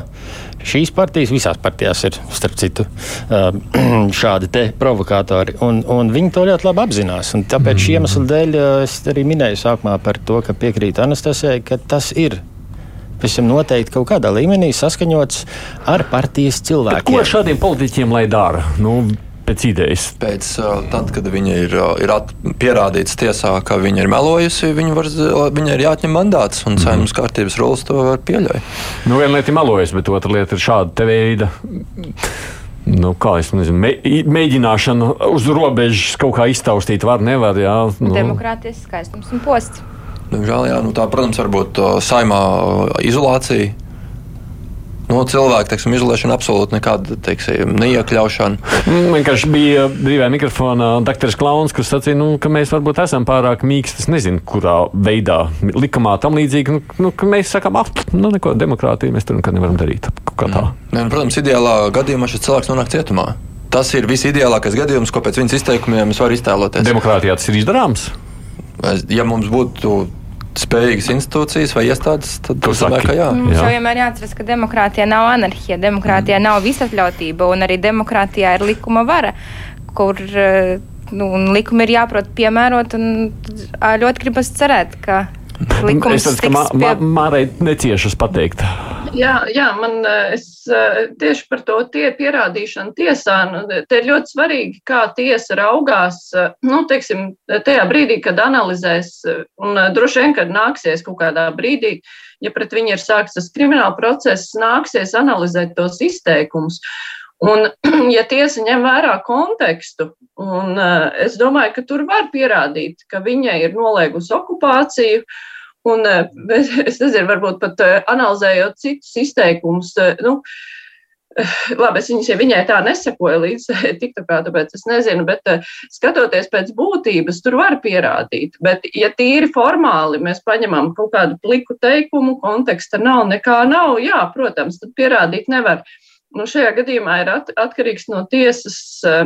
šīs partijas, visās partijās ir, starp citu, šādi provokatori. Un, un viņi to ļoti labi apzinās. Un tāpēc šī iemesla dēļ es arī minēju sākumā par to, ka piekrītu Anastasijai, ka tas ir visam noteikti kaut kādā līmenī saskaņots ar partijas cilvēkiem. Bet ko šādiem politiķiem lai dara? Nu, pēc idejas. Pēc tam, kad viņa ir, ir pierādīts tiesā, ka viņa ir melojusi, viņa, var, viņa ir jāatņem mandāts un saimnes mm. kārtības rulis to var pieļaut. Nu, viena lieta ir melojas, bet otra lieta ir šāda veida. Nu, kā es nezinu, me, mēģināšana uz robežas kaut kā iztaustīt, var, nevar. Jā, nu. Demokrātijas skaistums un posts. Diemžēl, jā, nu, tā, protams, var būt saimā izolācija nu, cilvēku teiksim, izolēšana absolūti nekāda teiksim, neiekļaušana. Mm, vienkārši bija brīvā mikrofonā doktoris Klauns, kas sacīja, nu, ka mēs varbūt esam pārāk mīksti. Es nezinu, kurā veidā likumā tam līdzīgi, nu, nu, ka mēs sakām, ah, nu, neko demokrātiju mēs tur nevaram darīt. Mm. Ne, protams, ideālā gadījumā šis cilvēks nonāk cietumā. Tas ir visideālākais gadījums, ko pēc viņas izteikumiem es varu iztēloties. Demokrātijā tas ir izdarāms. Ja mums būtu spējīgas institūcijas vai iestādes, tad es domāju, ka jā. Mums jau vienmēr jāatceras, ka demokrātijā nav anarhija, demokrātijā mm. nav visatļautība, un arī demokrātijā ir likuma vara, kur eh, nu, likumi ir jāprot piemērot, un ļoti gribas cerēt, ka likums es redzu, ka mā, mā, Mārai neciešas pateikt. Jā, jā, man es tieši par to tie pierādīšanu tiesā, nu, te ir ļoti svarīgi, kā tiesa raugās, nu, teiksim, tajā brīdī, kad analizēs, un droši vien, kad nāksies kaut kādā brīdī, ja pret viņu ir sākts tas krimināla process, nāksies analizēt tos izteikumus. Un, ja tiesa ņem vērā kontekstu, un es domāju, ka tur var pierādīt, ka viņai ir noliegusi okupāciju, uh, Un eh, es nezinu, varbūt pat eh, analizējot citus izteikumus, eh, nu, Labi, es viņas, ja viņai tā nesakoju līdz TikTokā, tāpēc es nezinu, bet skatoties pēc būtības, tur var pierādīt. Bet, ja tīri formāli mēs paņemam kaut kādu pliku teikumu, konteksta nav, nekā nav, jā, protams, tad pierādīt nevar. Nu, šajā gadījumā ir at, atkarīgs no tiesas,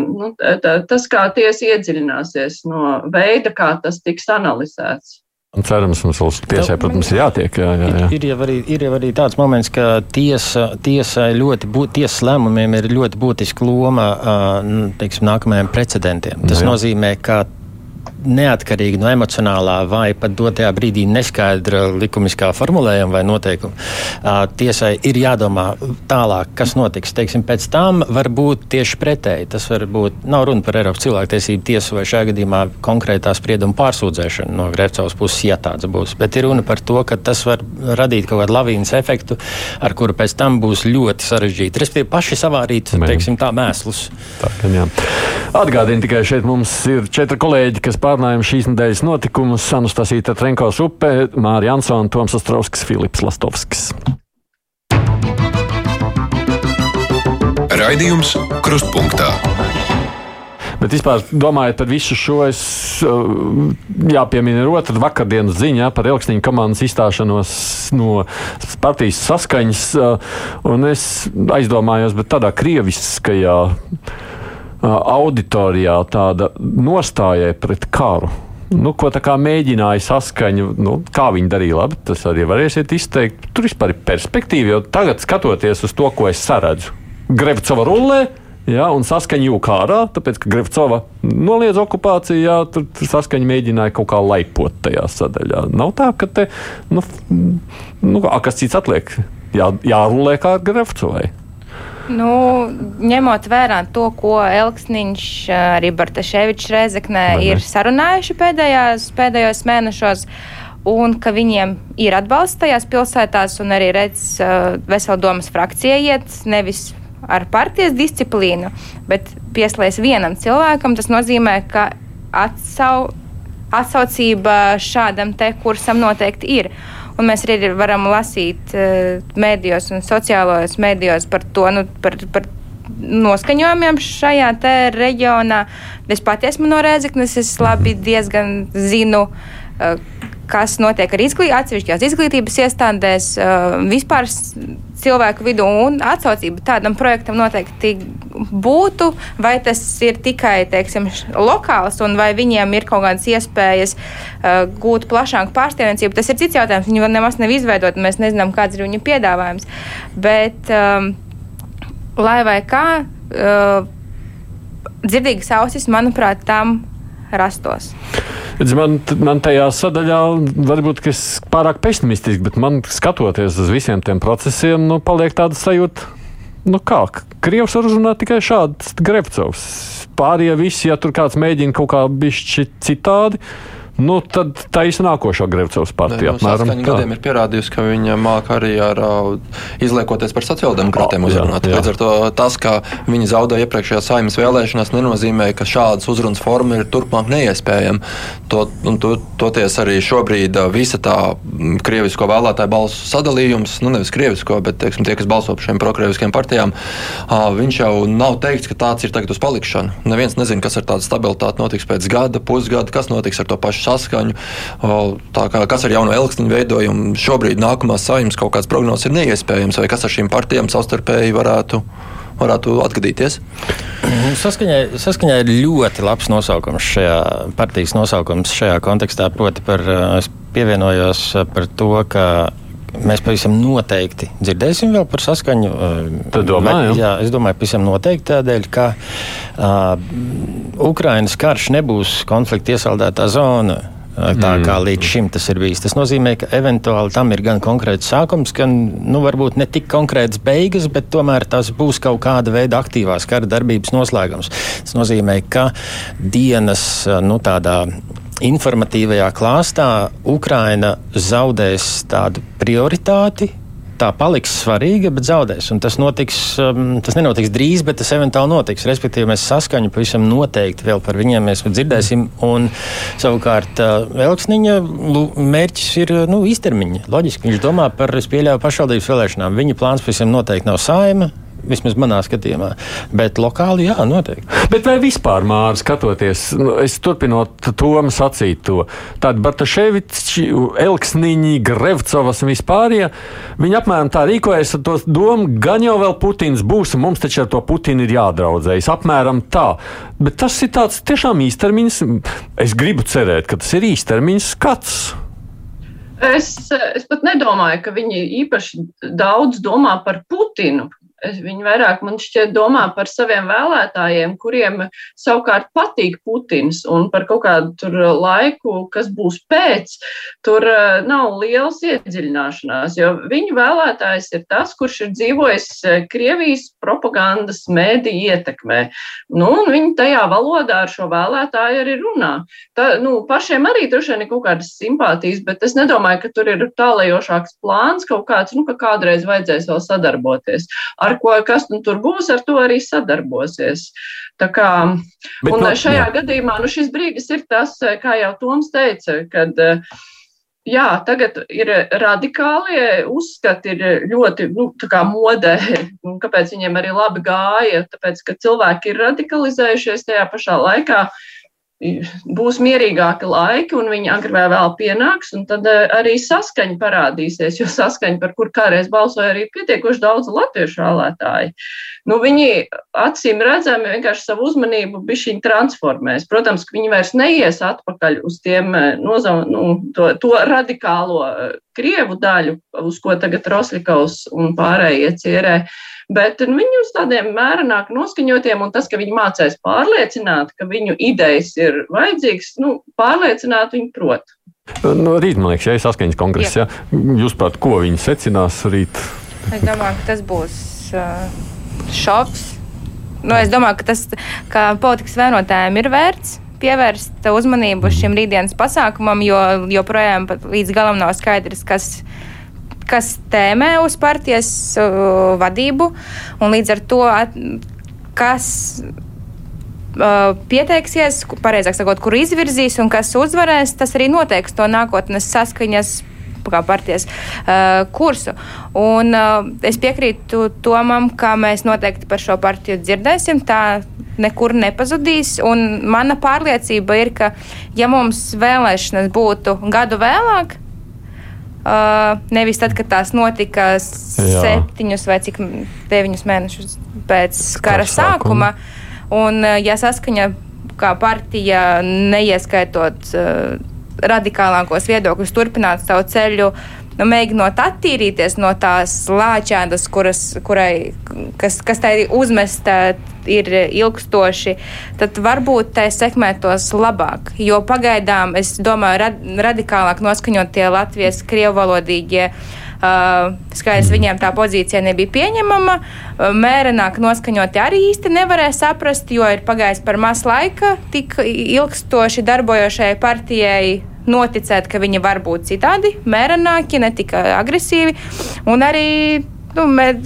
nu, tā, tas, kā tiesa iedziļināsies, no veida, kā tas tiks analizēts. Cerams, mums vēl tiesai, protams, ir jātiek. Jā, jā, jā. Ir, jau arī, ir jau arī tāds moments, ka tiesa, tiesai ļoti būt, tiesas lēmumiem ir ļoti būtiska loma teiksim, nākamajiem precedentiem. Tas jā. nozīmē, ka neatkarīgi no emocionālā vai pat dotajā brīdī neskaidra likumiskā formulējuma vai noteikuma, tiesai ir jādomā tālāk, kas notiks. Teiksim, pēc tam var būt tieši pretēji. Tas var būt, nav runa par Eiropas cilvēktiesību tiesu vai šajā gadījumā konkrētā sprieduma pārsūdzēšanu no Grēcovas puses, ja tāds būs. Bet ir runa par to, ka tas var radīt kaut kādu lavīnas efektu, ar kuru pēc tam būs ļoti sarežģīti. Respektīvi, paši savārīt, teiksim, tā mēslus. Tā, Atgādini tikai šeit mums ir četri kolēģi, kas pārnājam šīs nedēļas notikumus. Anastasija Trenkos upē, Mārija Ansona, Toms Ostrovskis, Filips Lastovskis. Raidījums Krustpunktā. Bet vispār domājot par visu šo, es uh, jāpiemina ir otra vakardienas ziņa par Elksniņa komandas izstāšanos no partijas saskaņas. Uh, un es aizdomājos, bet tādā krieviskajā auditorijā tāda nostājai pret karu. Nu, ko tā kā mēģināja saskaņu, nu, kā viņi darīja labi, tas arī varēsiet izteikt. Tur vispār ir perspektīva, jo tagad skatoties uz to, ko es saredzu, Grevcova rullē, Ja, un saskaņa jau kārā, tāpēc, ka Grevcova noliedz okupāciju, jā, tur, tur saskaņa mēģināja kaut kā laipot tajā sadaļā. Nav tā, ka te, nu, nu kas cits atliek, jā, jārulē kā Grevcovai. Nu, ņemot vērā to, ko Elksniņš, arī Bartaševičs Rezeknē ir sarunājuši pēdējās, pēdējos mēnešos, un ka viņiem ir atbalsts tajās pilsētās, un arī redz uh, veselu domas frakcija iet nevis ar partijas disciplīnu, bet pieslēdz vienam cilvēkam, tas nozīmē, ka atsau, atsaucība šādam te kursam noteikti ir. Un mēs arī varam lasīt uh, mēdījos un sociālajos mēdījos par to, nu, par, par noskaņojumiem šajā reģionā. Es pati esmu no Rēzeknes, es labi diezgan zinu. Uh, kas notiek ar izglīt, atsevišķās izglītības iestādēs, uh, vispār cilvēku vidū un atsaucība tādam projektam noteikti būtu, vai tas ir tikai teiksim, lokāls, un vai viņiem ir kaut kādas iespējas uh, gūt plašāku pārstāvniecību. Tas ir cits jautājums. Viņi vēl nemaz nav izveidoti, mēs nezinām, kāds ir viņu piedāvājums. Bet, um, lai vai kā, uh, dzirdīgas ausis, manuprāt, tam rastos. Man, man tajā sadaļā varbūt es pārāk pesimistiski, bet man skatoties uz visiem tiem procesiem, nu, paliek tāda sajūta. Nu kā, Krievs var uzrunāt tikai šāds Grevcovs. Pārējie visi, ja tur kāds mēģina kaut kā bišķi citādi, Nu, tad tā ir nākošā Grevcovas partija. Nu, Saskaņa gadiem ir pierādījusi, ka viņa māk arī ar uh, izliekoties par sociāldemokrātiem uzrunāt. Līdz ar to tas, ka viņi zaudēja iepriekšējā saimnes vēlēšanās, nenozīmē, ka šādas uzrunas forma ir turpmāk neiespējama. To, to, toties arī šobrīd uh, visa tā mm, krievisko vēlētāju balsu sadalījums, nu nevis krievisko, bet teiksim, tie, kas balso par šiem prokrieviskiem partijām, uh, viņš jau nav teikts, ka tāds ir tagad uz palikšanu. Neviens nezina, kas ar tādu stabilitāti notiks pēc gada, pusgada, kas notiks ar to pašu saskaņu. Kā, kas ar jauno elksniņu veidojumu šobrīd nākamās saimnes kaut kāds prognozes ir neiespējams, vai kas ar šīm partijām savstarpēji varētu varētu atgadīties? Saskaņā, saskaņā ir ļoti labs nosaukums šajā partijas nosaukums šajā kontekstā. Proti, par, es pievienojos par to, ka mēs pavisam noteikti dzirdēsim vēl par saskaņu. Tad domāju, jā. jā, es domāju, pavisam noteikti tādēļ, ka uh, Ukrainas karš nebūs konflikta iesaldētā zona tā kā mm. līdz šim tas ir bijis. Tas nozīmē, ka eventuāli tam ir gan konkrēts sākums, gan nu, varbūt ne tik konkrēts beigas, bet tomēr tas būs kaut kāda veida aktīvās kara darbības noslēgums. Tas nozīmē, ka dienas nu, tādā informatīvajā klāstā Ukraina zaudēs tādu prioritāti tā paliks svarīga, bet zaudēs. Un tas, notiks, um, tas nenotiks drīz, bet tas eventuāli notiks. Respektīvi, mēs saskaņu pavisam noteikti vēl par viņiem dzirdēsim. Un, savukārt, uh, Elksniņa mērķis ir uh, nu, īstermiņa. Loģiski viņš domā par, es pieļauju, pašvaldības vēlēšanām. Viņa plāns pavisam noteikti nav saima. Vismaz manā skatījumā. Bet lokāli, jā, noteikti. Bet vai vispār, Mārcis, skatoties, nu, es turpinot Tomu sacīt to, tādi Bartaševiči, Elksniņi, Grevcovas un vispārējie, ja, viņi apmēram tā rīkojas ar to domu, gan jau vēl Putins būs, un mums taču ar to Putinu ir jādraudzējas. Apmēram tā. Bet tas ir tāds tiešām īstermiņas, es gribu cerēt, ka tas ir īstermiņas skats. Es, es pat nedomāju, ka viņi īpaši daudz domā par Putinu. Viņi vairāk man šķiet domā par saviem vēlētājiem, kuriem savukārt patīk Putins un par kaut kādu laiku, kas būs pēc, tur eh, nav liels iedziļināšanās, jo viņu vēlētājs ir tas, kurš ir dzīvojis eh, Krievijas propagandas mēdī ietekmē. Nu, un viņi tajā valodā ar šo vēlētāju arī runā. Tā, nu, pašiem arī droši vien ir kaut kādas simpātijas, bet es nedomāju, ka tur ir tālējošāks plāns kaut kāds, nu, ka kādreiz vajadzēs vēl sadarboties ar ko kas nu tur būs, ar to arī sadarbosies. Tā kā, Bet, un no, šajā jā. gadījumā nu, šis brīdis ir tas, kā jau Toms teica, kad. Jā, tagad ir radikālie uzskati, ir ļoti nu, modē, kāpēc viņiem arī labi gāja. Tāpēc, ka cilvēki ir radikalizējušies tajā pašā laikā. Uh, būs mierīgāki laiki, un viņi agrāk vai vēl pienāks, un tad eh, arī saskaņa parādīsies, jo saskaņa, par kur kādreiz balsoja arī pietiekoši daudz latviešu vēlētāji. Nu, viņi acīm redzami vienkārši savu uzmanību bišķiņ transformēs. Protams, ka viņi vairs neies atpakaļ uz tiem eh, nozam, nu, to, to radikālo eh, Krievu daļu, uz ko tagad Roslikovs un pārējie cierē bet nu, viņi uz tādiem mērenāk noskaņotiem, un tas, ka viņi mācēs pārliecināt, ka viņu idejas ir vajadzīgas, nu, pārliecināt viņu prot. Nu, rīt, man liekas, ja ir saskaņas kongress, ja? jūs prāt, ko viņi secinās rīt? Es domāju, ka tas būs uh, šoks. Nu, es domāju, ka tas ka politikas vērotājiem ir vērts pievērst uzmanību šim rītdienas pasākumam, jo joprojām līdz galam nav skaidrs, kas ir kas tēmē uz partijas uh, vadību, un līdz ar to, at, kas pieteiksies, pareizāk sakot, kur izvirzīs un kas uzvarēs, tas arī noteiks to nākotnes saskaņas kā partijas uh, kursu. Un, uh, es piekrītu Tomam, ka mēs noteikti par šo partiju dzirdēsim. Tā nekur nepazudīs. Mana pārliecība ir, ka ja mums vēlēšanas būtu gadu vēlāk, Uh, nevis tad, kad tās notika Jā. septiņus vai cik deviņus mēnešus pēc kara sākuma. Un, uh, ja saskaņa kā partija, neieskaitot uh, radikālākos viedokļus, turpināt savu ceļu, nu, mēģinot attīrīties no tās lāčēdas, kuras, kurai, kas, kas tai uzmesta ir ilgstoši, tad varbūt tai sekmētos labāk. Jo pagaidām, es domāju, rad, radikālāk noskaņotie Latvijas krievalodīgie. Uh, skaidrs, viņiem tā pozīcija nebija pieņemama. Uh, mērenāk noskaņoti arī īsti nevarēja saprast, jo ir pagājis par maz laika tik ilgstoši darbojošajai partijai noticēt, ka viņi var būt citādi, mērenāki, ne tik agresīvi. Un arī Nu,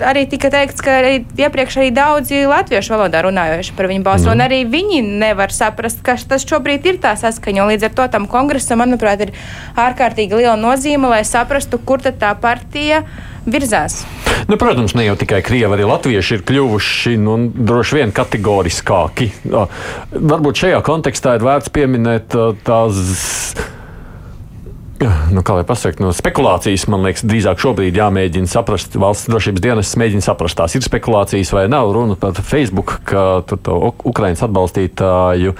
arī tika teikts, ka arī iepriekš arī daudzi latviešu valodā runājoši par viņu balsu, mm. un arī viņi nevar saprast, ka tas šobrīd ir tā saskaņa. Līdz ar to tam kongresam, manuprāt, ir ārkārtīgi liela nozīme, lai saprastu, kur tad tā partija virzās. Nu, protams, ne jau tikai krievi, arī latvieši ir kļuvuši nu, droši vien kategoriskāki. Varbūt šajā kontekstā ir vērts pieminēt tās nu, kā lai pasaktu, no spekulācijas, man liekas, drīzāk šobrīd jāmēģina saprast, valsts drošības dienas mēģina saprast, tās ir spekulācijas vai nav. Runa par Facebook, ka tur to Ukraiņas atbalstītāju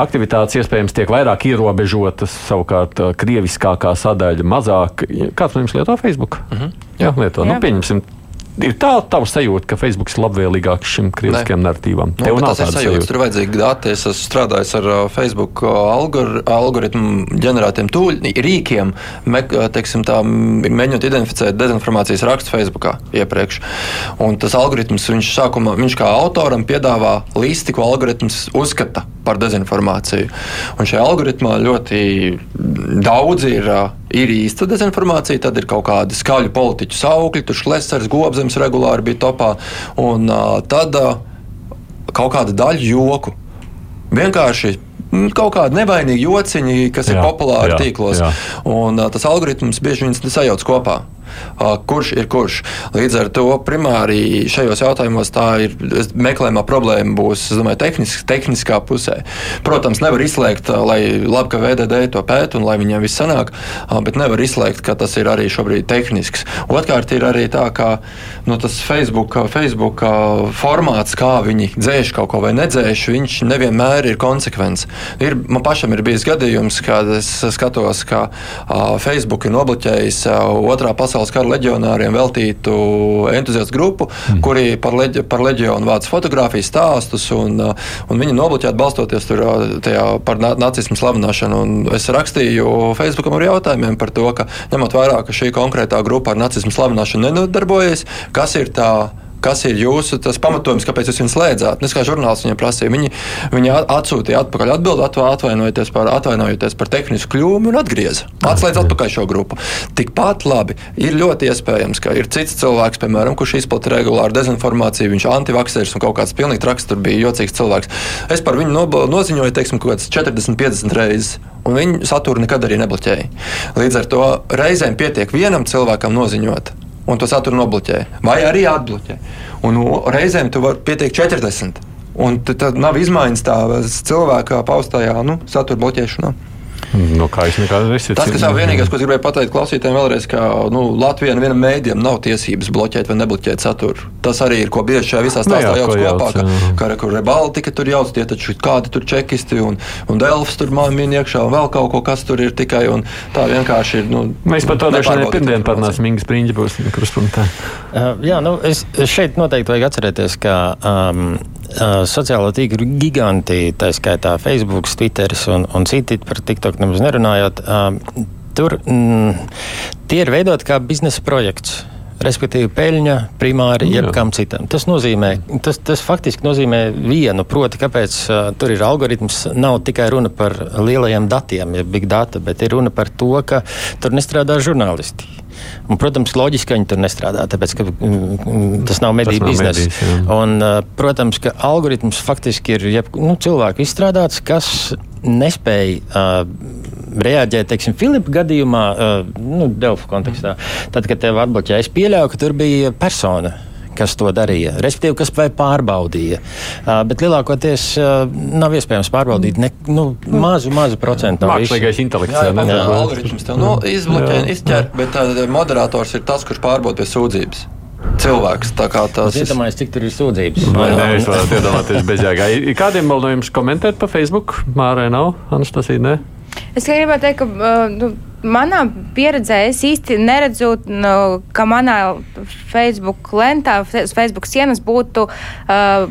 aktivitātes iespējams tiek vairāk ierobežotas, savukārt krieviskākā sadaļa mazāk. Kāds no jums lieto Facebook? Uh mhm. Jā, lieto. Nu, Jā. Nu, pieņemsim ir tā tava sajūta, ka Facebook ir labvēlīgāks šim kritiskajam narratīvam. Nu, Tev nav tādas sajūtas. Tur vajadzīgi dati. Es esmu strādājis ar uh, Facebook uh, algor, algoritmu ģenerētiem rīkiem, me, uh, teiksim, tā, mēģinot identificēt dezinformācijas rakstu Facebookā iepriekš. Un tas algoritms, viņš sākumā, viņš kā autoram piedāvā listi, ko algoritms uzskata par dezinformāciju. Un šajā algoritmā ļoti daudz ir ir īsta dezinformācija, tad ir kaut kādi skaļu politiķu saukļi, tur šlesers, gobzems regulāri bija topā, un uh, tad uh, kaut kāda daļa joku. Vienkārši kaut kādi nevainīgi jociņi, kas jā, ir populāri jā, tīklos. Jā. Un, uh, tas algoritms bieži vien sajauc kopā. Kurš ir kurš. Līdz ar to primāri šajos jautājumos tā ir meklējumā problēma būs domāju, tehnisk, tehniskā pusē. Protams, nevar izslēgt, lai labi, ka VDD to pēta un lai viņiem viss sanāk, bet nevar izslēgt, ka tas ir arī šobrīd tehnisks. Otrkārt, ir arī tā, ka nu, tas Facebook, Facebook formāts, kā viņi dzēš kaut ko vai nedzēš, viņš nevienmēr ir konsekvents. Ir, man pašam ir bijis gadījums, kad es skatos, ka Facebook ir nobloķējis otrā pasaules kara leģionāriem veltītu entuziastu grupu, mm. kuri par, leģi, par leģionu vāc fotografijas stāstus, un, uh, un viņi nobloķēti balstoties tur, uh, tajā, par nacismu slavināšanu. Un es rakstīju Facebookam ar jautājumiem par to, ka ņemot vērā, ka šī konkrētā grupa ar nacismu slavināšanu nenodarbojas, kas ir tā kas ir jūsu pamatojums, kāpēc jūs viņu slēdzāt. Es kā žurnālists viņiem prasīju, viņi, viņi atsūtīja atpakaļ atbildi, atvainojoties par, atvainojoties par tehnisku kļūmu un atgrieza. Atslēdz atpakaļ šo grupu. Tikpat labi ir ļoti iespējams, ka ir cits cilvēks, piemēram, kurš izplata regulāru dezinformāciju, viņš ir antivaksers un kaut kāds pilnīgi traks, tur bija jocīgs cilvēks. Es par viņu noziņoju, teiksim, kaut kāds 40, 50 reizes. Un viņu saturu nekad arī nebloķēja. Līdz ar to reizēm pietiek vienam cilvēkam noziņot, un to saturu nobloķē, vai arī atbloķē. Un reizēm tu vari pieteikt 40. Un tad nav izmaiņas tā cilvēka paustajā nu, satura bloķēšanā. No kā es nekādu nesmu. Tas, kas jau vienīgais, ko es gribēju pateikt klausītājiem vēlreiz, ka nu, Latvijā nevienam mēdījam nav tiesības bloķēt vai nebloķēt saturu. Tas arī ir, ko bieži šajā visā nu stāstā jauc kopā, ka, ka, ka Rebaltika tur jauc, tie taču kādi tur čekisti un, un Delfs tur min iekšā un vēl kaut ko, kas tur ir tikai un tā vienkārši ir. Nu, Mēs par to dažādiem pirmdien parunāsim, Ingas Priņģi būs kruspunktā. Uh, jā, nu, es šeit noteikti vajag atcerēties, ka um, sociālo tīklu giganti, tā skaitā Facebook, Twitter un, un citi par TikTok nemaz nerunājot, uh, tur mm, tie ir veidoti kā biznesa projekts. Respektīvi, peļņa primāri jebkam citam. Tas nozīmē, tas, tas faktiski nozīmē vienu, proti, kāpēc uh, tur ir algoritms. Nav tikai runa par lielajiem datiem, jeb big data, bet ir runa par to, ka tur nestrādā žurnālisti. Un, protams, loģiski, ka viņi tur nestrādā, tāpēc ka mm tas nav mediju biznesa. Un, uh, protams, ka algoritms faktiski ir jeb, nu, cilvēku izstrādāts, kas nespēja uh, reaģēt, teiksim, Filipa gadījumā, uh, nu, Delfu kontekstā. Tad, kad tev atbloķēja, es pieļauju, ka tur bija persona kas to darīja, respektīvi, kas pārbaudīja. Uh, bet lielākoties uh, nav iespējams pārbaudīt ne, nu, mazu, mazu procentu no visiem. Mākslīgais intelekts. Jā, jā, jā. algoritms tev nu, izbloķē, izķer, bet uh, moderators ir tas, kurš pārbauda pie sūdzības cilvēks. Tas ir iedomājies, cik tur ir sūdzības. Nē, nē es varu iedomāties bezjēgā. Kādiem vēl no jums komentēt pa Facebook? Mārai nav, Anastasija, ne? Es gribētu teikt, ka uh, nu, manā pieredzē es īsti neredzu, nu, ka manā Facebook lentā, Facebook sienas būtu, uh,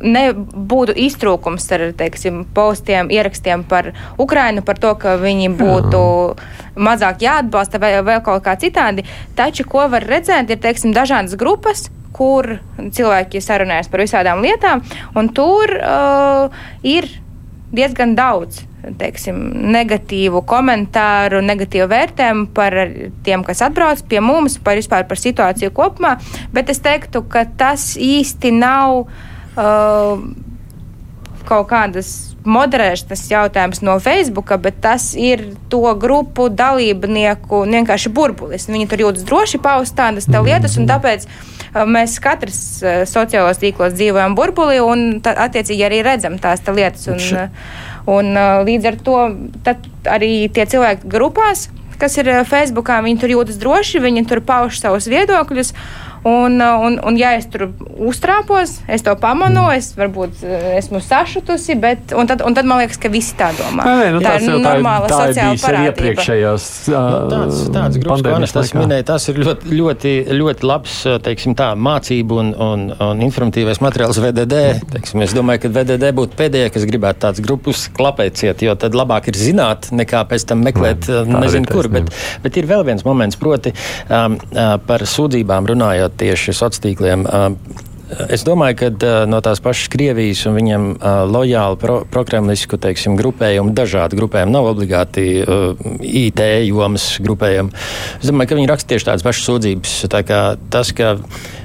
ne, būtu iztrūkums ar teiksim, postiem, ierakstiem par Ukrainu, par to, ka viņi būtu mazāk jāatbalsta vai vēl kaut kā citādi. Taču, ko var redzēt, ir teiksim, dažādas grupas, kur cilvēki sarunājas par visādām lietām, un tur uh, ir diezgan daudz teiksim, negatīvu komentāru, negatīvu vērtējumu par tiem, kas atbrauc pie mums, par vispār par situāciju kopumā. Bet es teiktu, ka tas īsti nav uh, kaut kādas moderēšanas jautājums no Facebook, bet tas ir to grupu dalībnieku vienkārši burbulis. Viņi tur jūtas droši paust tādas tā lietas, un tāpēc uh, mēs katrs uh, sociālos tīklos dzīvojam burbulī, un tā, attiecīgi arī redzam tās tā lietas. Un, uh, Un, uh, līdz ar to arī tie cilvēki grupās, kas ir Facebookā, viņi tur jūtas droši, viņi tur pauž savus viedokļus. Uh, un, un ja es tur uztrāpos, es to pamanu, mm. es varbūt uh, esmu sašutusi, bet un tad, un tad man liekas, ka visi tā domā. Nē, nē, nu, tā ir normāla tā sociāla parādība. Iepriekšējās uh, nu, tāds, tāds grupas, ko Anestas minēja, tas ir ļoti, ļoti, ļoti labs, teiksim tā, mācību un, un, un informatīvais materiāls VDD. Teiksim, es domāju, ka VDD būtu pēdējie, kas gribētu tāds grupus klapēt ciet, jo tad labāk ir zināt, nekā pēc tam meklēt, mm, nezinu kur. Bet, bet ir vēl viens moments, proti um, uh, par sūdzībām runājot tieši sociāliem tīkliem. Es domāju, ka no tās pašas Krievijas un viņiem uh, lojāli pro, prokremlisku teiksim, grupējumu, dažādu grupējumu, nav obligāti uh, IT jomas grupējumi. Es domāju, ka viņi raksta tieši tādas pašas sūdzības. Tā tas, ka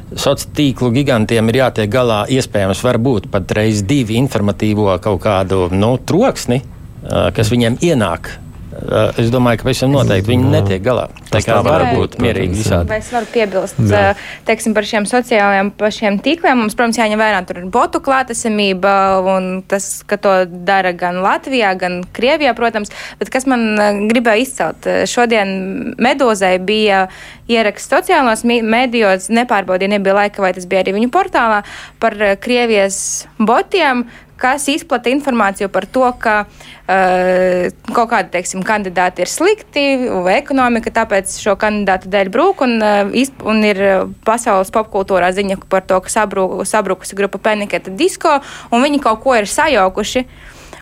sociālo tīklu gigantiem ir jātiek galā, iespējams, varbūt pat reiz divi informatīvo kaut kādu nu, troksni, uh, kas viņiem ienāk Es domāju, ka pavisam noteikti viņi netiek galā. Tā kā var būt mierīgi visādi. Vai es varu piebilst, Jā. teiksim, par šiem sociālajiem pašiem tīkliem? Mums, protams, jāņem vērā tur ir botu klātesamība un tas, ka to dara gan Latvijā, gan Krievijā, protams. Bet kas man gribēja izcelt? Šodien Medozai bija ieraksts sociālos medijos, nepārbaudīja, nebija laika, vai tas bija arī viņu portālā, par Krievijas botiem, kas izplata informāciju par to, ka uh, kaut kādi teiksim, kandidāti ir slikti ekonomika, tāpēc šo kandidātu dēļ brūk. Un, uh, un ir pasaules popkultūrā ziņa par to, ka sabru, sabrukusi grupa Peniketa disko, un viņi kaut ko ir sajaukuši.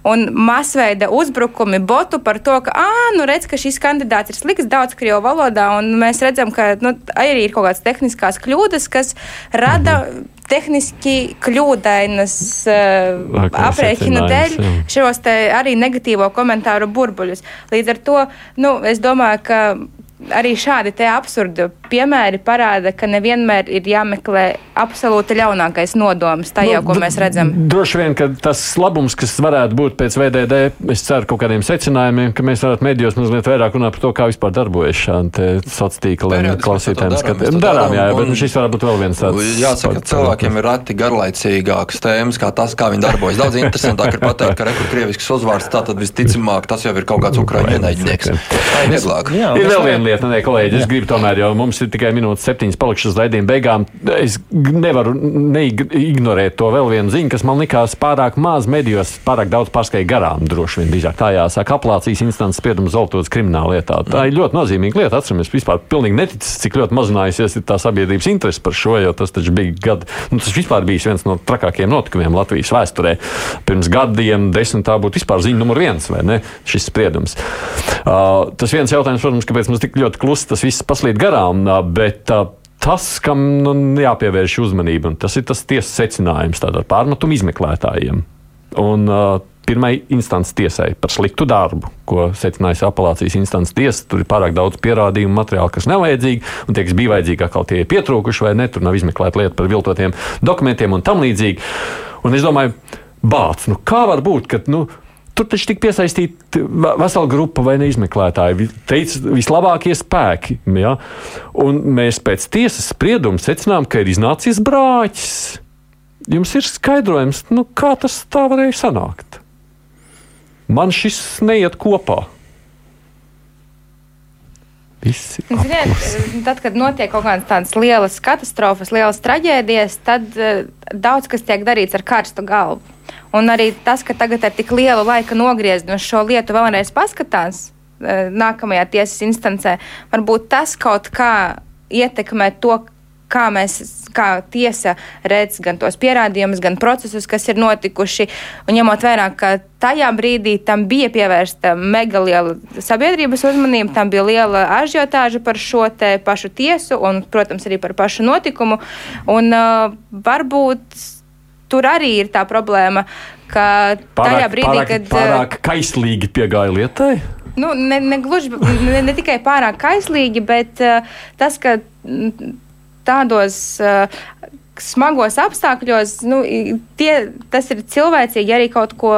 Un masveida uzbrukumi botu par to, ka, ah, nu redz, ka šis kandidāts ir slikts daudz krievu valodā, un mēs redzam, ka nu, arī ir kaut kādas tehniskās kļūdas, kas rada mhm tehniski kļūdainas uh, aprēķinu dēļ šos arī negatīvo komentāru burbuļus. Līdz ar to nu, es domāju, ka arī šādi absurdi piemēri parāda, ka nevienmēr ir jāmeklē absolūti ļaunākais nodoms tajā, nu, ko mēs redzam. Droši vien, ka tas labums, kas varētu būt pēc VDD, es ceru kaut kādiem secinājumiem, ka mēs varētu medijos mazliet vairāk runāt par to, kā vispār darbojas šādi sociālā tīkla klausītājiem. Darām, darām, jā, bet šis varētu būt vēl viens tāds. Jāsaka, ka cilvēkiem ir rati garlaicīgākas tēmas, kā tas, kā viņi darbojas. Daudz interesantāk ir pateikt, ka rekur krievisks uzvārds, tātad visticamāk tas jau ir kaut kāds ukraiņu ienaidnieks. Tā ir vieglāk. Jā, ir vēl viena lieta, ne, kolēģi, es gribu tomēr jau mums ir tikai minūtes septiņas palikušas raidījuma beigām. Es nevaru neignorēt to vēl vienu ziņu, kas man likās pārāk maz medijos, pārāk daudz pārskai garām. Droši vien drīzāk tā jāsaka. Apelācijas instances spriedums Zoltotas krimināla lietā. Tā ir ļoti nozīmīga lieta. Atceramies, vispār pilnīgi neticis, cik ļoti mazinājusies tā sabiedrības interese par šo, jo tas taču bija gadu. Nu, tas vispār bija viens no trakākajiem notikumiem Latvijas vēsturē. Pirms gadiem, desmit tā būtu vispār ziņa numur viens, vai ne? Šis spriedums. Uh, tas viens jautājums, protams, kāpēc mums tik ļoti klusi tas viss paslīd garām. Bet tas, kam nu, jāpievērš uzmanība, tas ir tas tiesas secinājums pārmetumu izmeklētājiem. Un, uh, Pirmai instances tiesai par sliktu darbu, ko secinājusi apelācijas instances tiesa. Tur ir pārāk daudz pierādījumu materiālu, kas nav vajadzīgi, un tie, kas bija vajadzīgi, atkal tie ir pietrūkuši vai ne. Tur nav izmeklēta lieta par viltotiem dokumentiem un tam līdzīgi. Un es domāju, bāc, nu kā var būt, ka nu, Tur taču tika piesaistīta vesela grupa vai neizmeklētāji. Teica, vislabākie spēki. Ja? Un mēs pēc tiesas sprieduma secinām, ka ir iznācis brāķis. Jums ir skaidrojums, nu, kā tas tā varēja sanākt. Man šis neiet kopā. Ziniet, tad, kad notiek kaut kādas tādas lielas katastrofas, lielas traģēdijas, tad uh, daudz kas tiek darīts ar karstu galvu. Un arī tas, ka tagad ar tik lielu laika nogriezni uz šo lietu vēlreiz paskatās eh, nākamajā tiesas instancē, varbūt tas kaut kā ietekmē to, kā mēs, kā tiesa redz gan tos pierādījumus, gan procesus, kas ir notikuši. Un ņemot vērā, ka tajā brīdī tam bija pievērsta mega liela sabiedrības uzmanība, tam bija liela ažiotāža par šo te pašu tiesu un, protams, arī par pašu notikumu. Un uh, varbūt tur arī ir tā problēma, ka pārāk, tajā brīdī, pārāk, kad. Pārāk kaislīgi piegāja lietai. Nu, ne, ne, gluži, ne, ne tikai pārāk kaislīgi, bet uh, tas, ka tādos uh, smagos apstākļos, nu, tie, tas ir cilvēcīgi arī kaut ko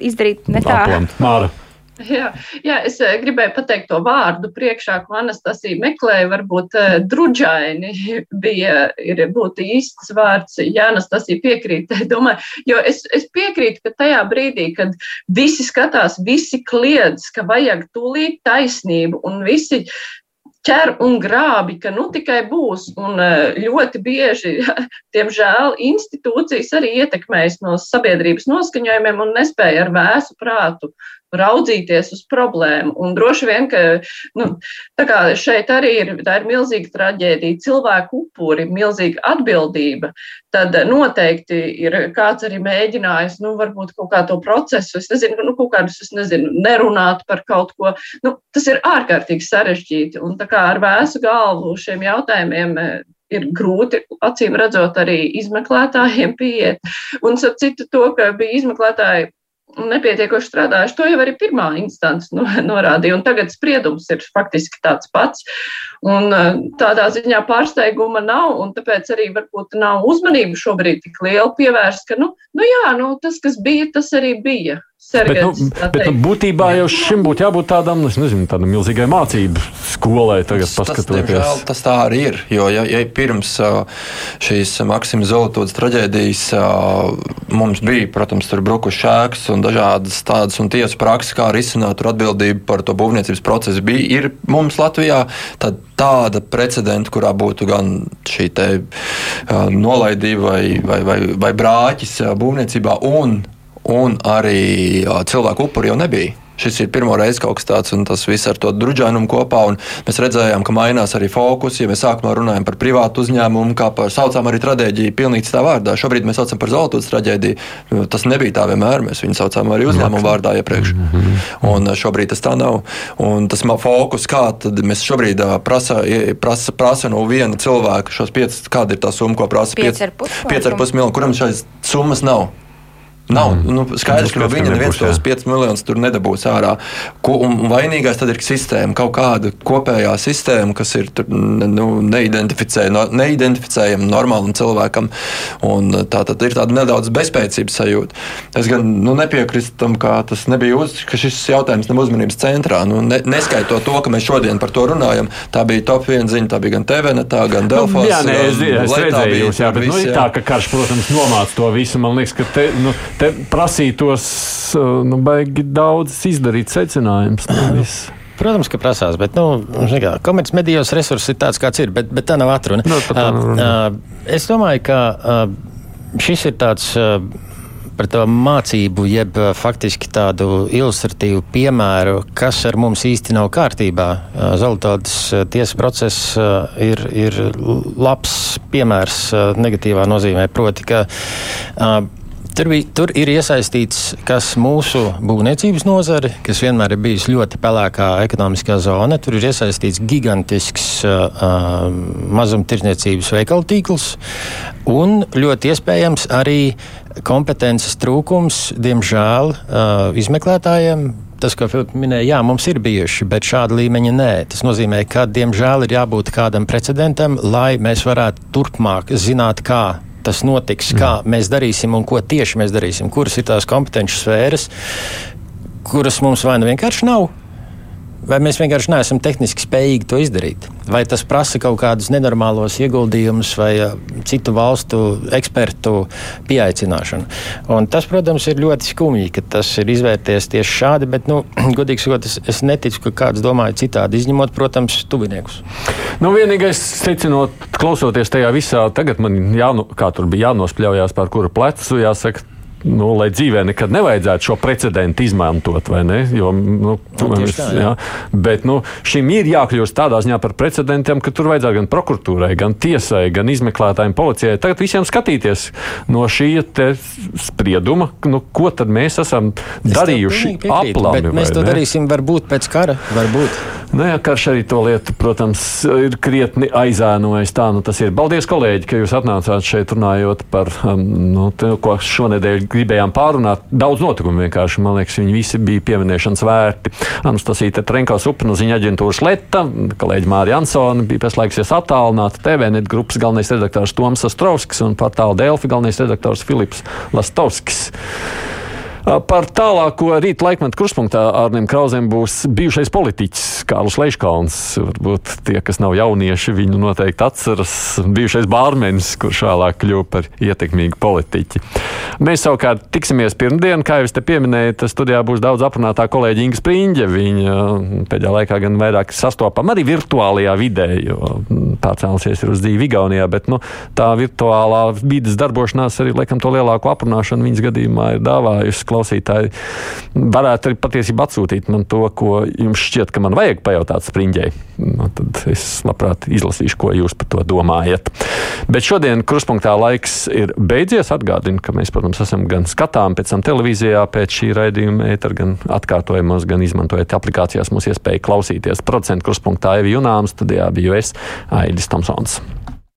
izdarīt ne tā. Māra. Jā, jā, es eh, gribēju pateikt to vārdu priekšā, ko Anastasija meklēja. Varbūt uh, druģaini bija, ir būtu īsts vārds, ja Anastasija piekrīt. Domāju, jo es, es piekrītu, ka tajā brīdī, kad visi skatās, visi kliedz, ka vajag tūlīt taisnību un visi ķer un grābi, ka nu tikai būs. Un eh, ļoti bieži, diemžēl, institūcijas arī ietekmējas no sabiedrības noskaņojumiem un nespēja ar vēsu prātu raudzīties uz problēmu. Un droši vien, ka nu, šeit arī ir, ir milzīga traģēdija, cilvēku upuri, milzīga atbildība. Tad noteikti ir kāds arī mēģinājis, nu, varbūt kaut kā to procesu, es nezinu, nu, kaut kādus, es nezinu, nerunāt par kaut ko. Nu, tas ir ārkārtīgi sarežģīti. Un tā kā ar vēsu galvu šiem jautājumiem ir grūti, acīm redzot, arī izmeklētājiem pieiet. Un, ap citu, to, ka bija izmeklētāji nepietiekoši strādājuši. To jau arī pirmā instance norādīja, un tagad spriedums ir faktiski tāds pats. Un eh, tādā ziņā pārsteiguma nav, un tāpēc arī varbūt nav uzmanība šobrīd tik liela pievērsta, ka, nu, nu jā, nu, tas, kas bija, tas arī bija. Sergejs, Bet, nu, bet nu, būtībā jau šim būtu jābūt tādam, nezinu, tādam milzīgai mācību skolai tagad Tas, paskatoties. diemžēl, tas tā arī ir. Jo, ja, ja pirms ā, šīs Maksima Zolotūdas traģēdijas ā, mums bija, protams, tur brukuši šēks un dažādas tādas un tiesu prakses, kā risināt tur atbildību par to būvniecības procesu, bija ir mums Latvijā, tad tāda precedenta, kurā būtu gan šī te ā, nolaidība vai, vai, vai, vai brāķis ā, būvniecībā un un arī cilvēku upuri jau nebija. Šis ir pirmo reizi kaut kas tāds, un tas viss ar to druģainumu kopā. Mēs redzējām, ka mainās arī fokus. Ja mēs sākumā runājam par privātu uzņēmumu, kā par saucām arī traģēdiju, pilnīgi tā vārdā. Šobrīd mēs saucam par zelta traģēdiju. Tas nebija tā vienmēr. Mēs viņu saucām arī uzņēmumu vārdā iepriekš. Un šobrīd tas tā nav. Un tas fokus, kā mēs šobrīd prasa, prasa, prasa no viena cilvēka šos piecus, kāda ir tā summa, ko prasa 5,5 miljonu, kuram šais summas nav. Nav mm. nu, skaidrs, ka no viņa neviens tos 5 miljonus tur nedabūs ārā. Ko, un vainīgais tad ir sistēma, kaut kāda kopējā sistēma, kas ir tur, nu, neidentificē, no, neidentificējama normālam cilvēkam. Un tā tad ir tāda nedaudz bezspēcības sajūta. Es gan nu, nepiekrītu tam, ka tas nebija uz, ka šis jautājums nav uzmanības centrā. Nu, ne, neskaitot to, ka mēs šodien par to runājam, tā bija top viena ziņa, tā bija gan TVNetā, gan Delfos. Nu, jā, nē, es, es redzēju jūs, jā, bet nu, tā, ka karš, protams, nomāca to visu. Man liekas, ka te, nu, te prasītos nu, baigi daudz izdarīt secinājumus. Nu, Protams, ka prasās, bet nu, komercmedijos resursi ir tāds, kāds ir, bet, bet tā nav atruna. No, tā nav uh, uh, es domāju, ka uh, šis ir tāds. Uh, par to mācību, jeb faktiski tādu ilustratīvu piemēru, kas ar mums īsti nav kārtībā. Zeltaudas tiesas process ir, ir labs piemērs negatīvā nozīmē. Proti, ka Tur, bija, tur ir iesaistīts kas mūsu būvniecības nozare, kas vienmēr ir bijusi ļoti pelēkā ekonomiskā zona. Tur ir iesaistīts gigantisks uh, mazumtirdzniecības veikalu tīkls un ļoti iespējams arī kompetences trūkums, diemžēl, uh, izmeklētājiem tas, ko Filips minēja, jā, mums ir bijuši, bet šāda līmeņa nē. Tas nozīmē, ka, diemžēl, ir jābūt kādam precedentam, lai mēs varētu turpmāk zināt, kā tas notiks, kā mēs darīsim un ko tieši mēs darīsim, kuras ir tās kompetenci sfēras, kuras mums vai nu vienkārši nav, vai mēs vienkārši neesam tehniski spējīgi to izdarīt. Vai tas prasa kaut kādus nenormālos ieguldījumus vai uh, citu valstu ekspertu pieaicināšanu. Un tas, protams, ir ļoti skumji, ka tas ir izvērties tieši šādi, bet, nu, godīgi sakot, es, es neticu, ka kāds domāja citādi, izņemot, protams, tuviniekus. Nu, vienīgais, secinot, klausoties tajā visā, tagad man jāno, bija jānospļaujās par kuru plecu, jāsaka, nu, lai dzīvē nekad nevajadzētu šo precedentu izmantot, vai ne? Jo, nu, nu, mēs, tā, jā. Jā. Bet nu, šim ir jākļūst tādā ziņā par precedentiem, ka tur vajadzētu gan prokuratūrai, gan tiesai, gan izmeklētājiem, policijai. Tagad visiem skatīties no šī sprieduma, nu, ko tad mēs esam es darījuši aplami. Mēs to ne? darīsim varbūt pēc kara, varbūt. Nu, jā, karš arī to lietu, protams, ir krietni aizēnojis. Tā nu tas ir. Paldies, kolēģi, ka jūs atnācāt šeit runājot par um, nu, te, ko šonadēļ gribējām pārunāt. Daudz notikumu vienkārši, man liekas, viņi visi bija pieminēšanas vērti. Anastasīta Trenkaus upnu ziņa aģentūras Leta, kolēģi Mārija Ansona bija pieslēgsies attālināti, TVNet grupas galvenais redaktors Toms Astrovskis un portāla Delfi galvenais redaktors Filips Lastovskis. Par tālāko rīta laikmetu kruspunktā Arnim Krausem būs bijušais politiķis Kārlis Leiškalns. Varbūt tie, kas nav jaunieši, viņu noteikti atceras. Bijušais bārmenis, kurš vēlāk kļuva par ietekmīgu politiķi. Mēs savukārt tiksimies pirmdien, kā jau es te pieminēju, tas studijā būs daudz aprunātā kolēģa Inga Sprīņģe. Viņa pēdējā laikā gan vairāk sastopama arī virtuālajā vidē, jo pārcēlusies ir uz dzīvi Igaunijā, bet nu, tā virtuālā vidas darbošanās arī laikam to lielāko aprunāšanu viņas gadījumā ir dāvājusi klausītāji varētu arī patiesībā atsūtīt man to, ko jums šķiet, ka man vajag pajautāt spriņģei. Nu, tad es labprāt izlasīšu, ko jūs par to domājat. Bet šodien kruspunktā laiks ir beidzies. Atgādinu, ka mēs, protams, esam gan skatām pēc tam televīzijā, pēc šī raidījuma ētera, gan atkārtojumos, gan izmantojot aplikācijās mūsu iespēju klausīties. Procentu kruspunktā Evi Junāms, studijā biju es, Aidis Tomsons.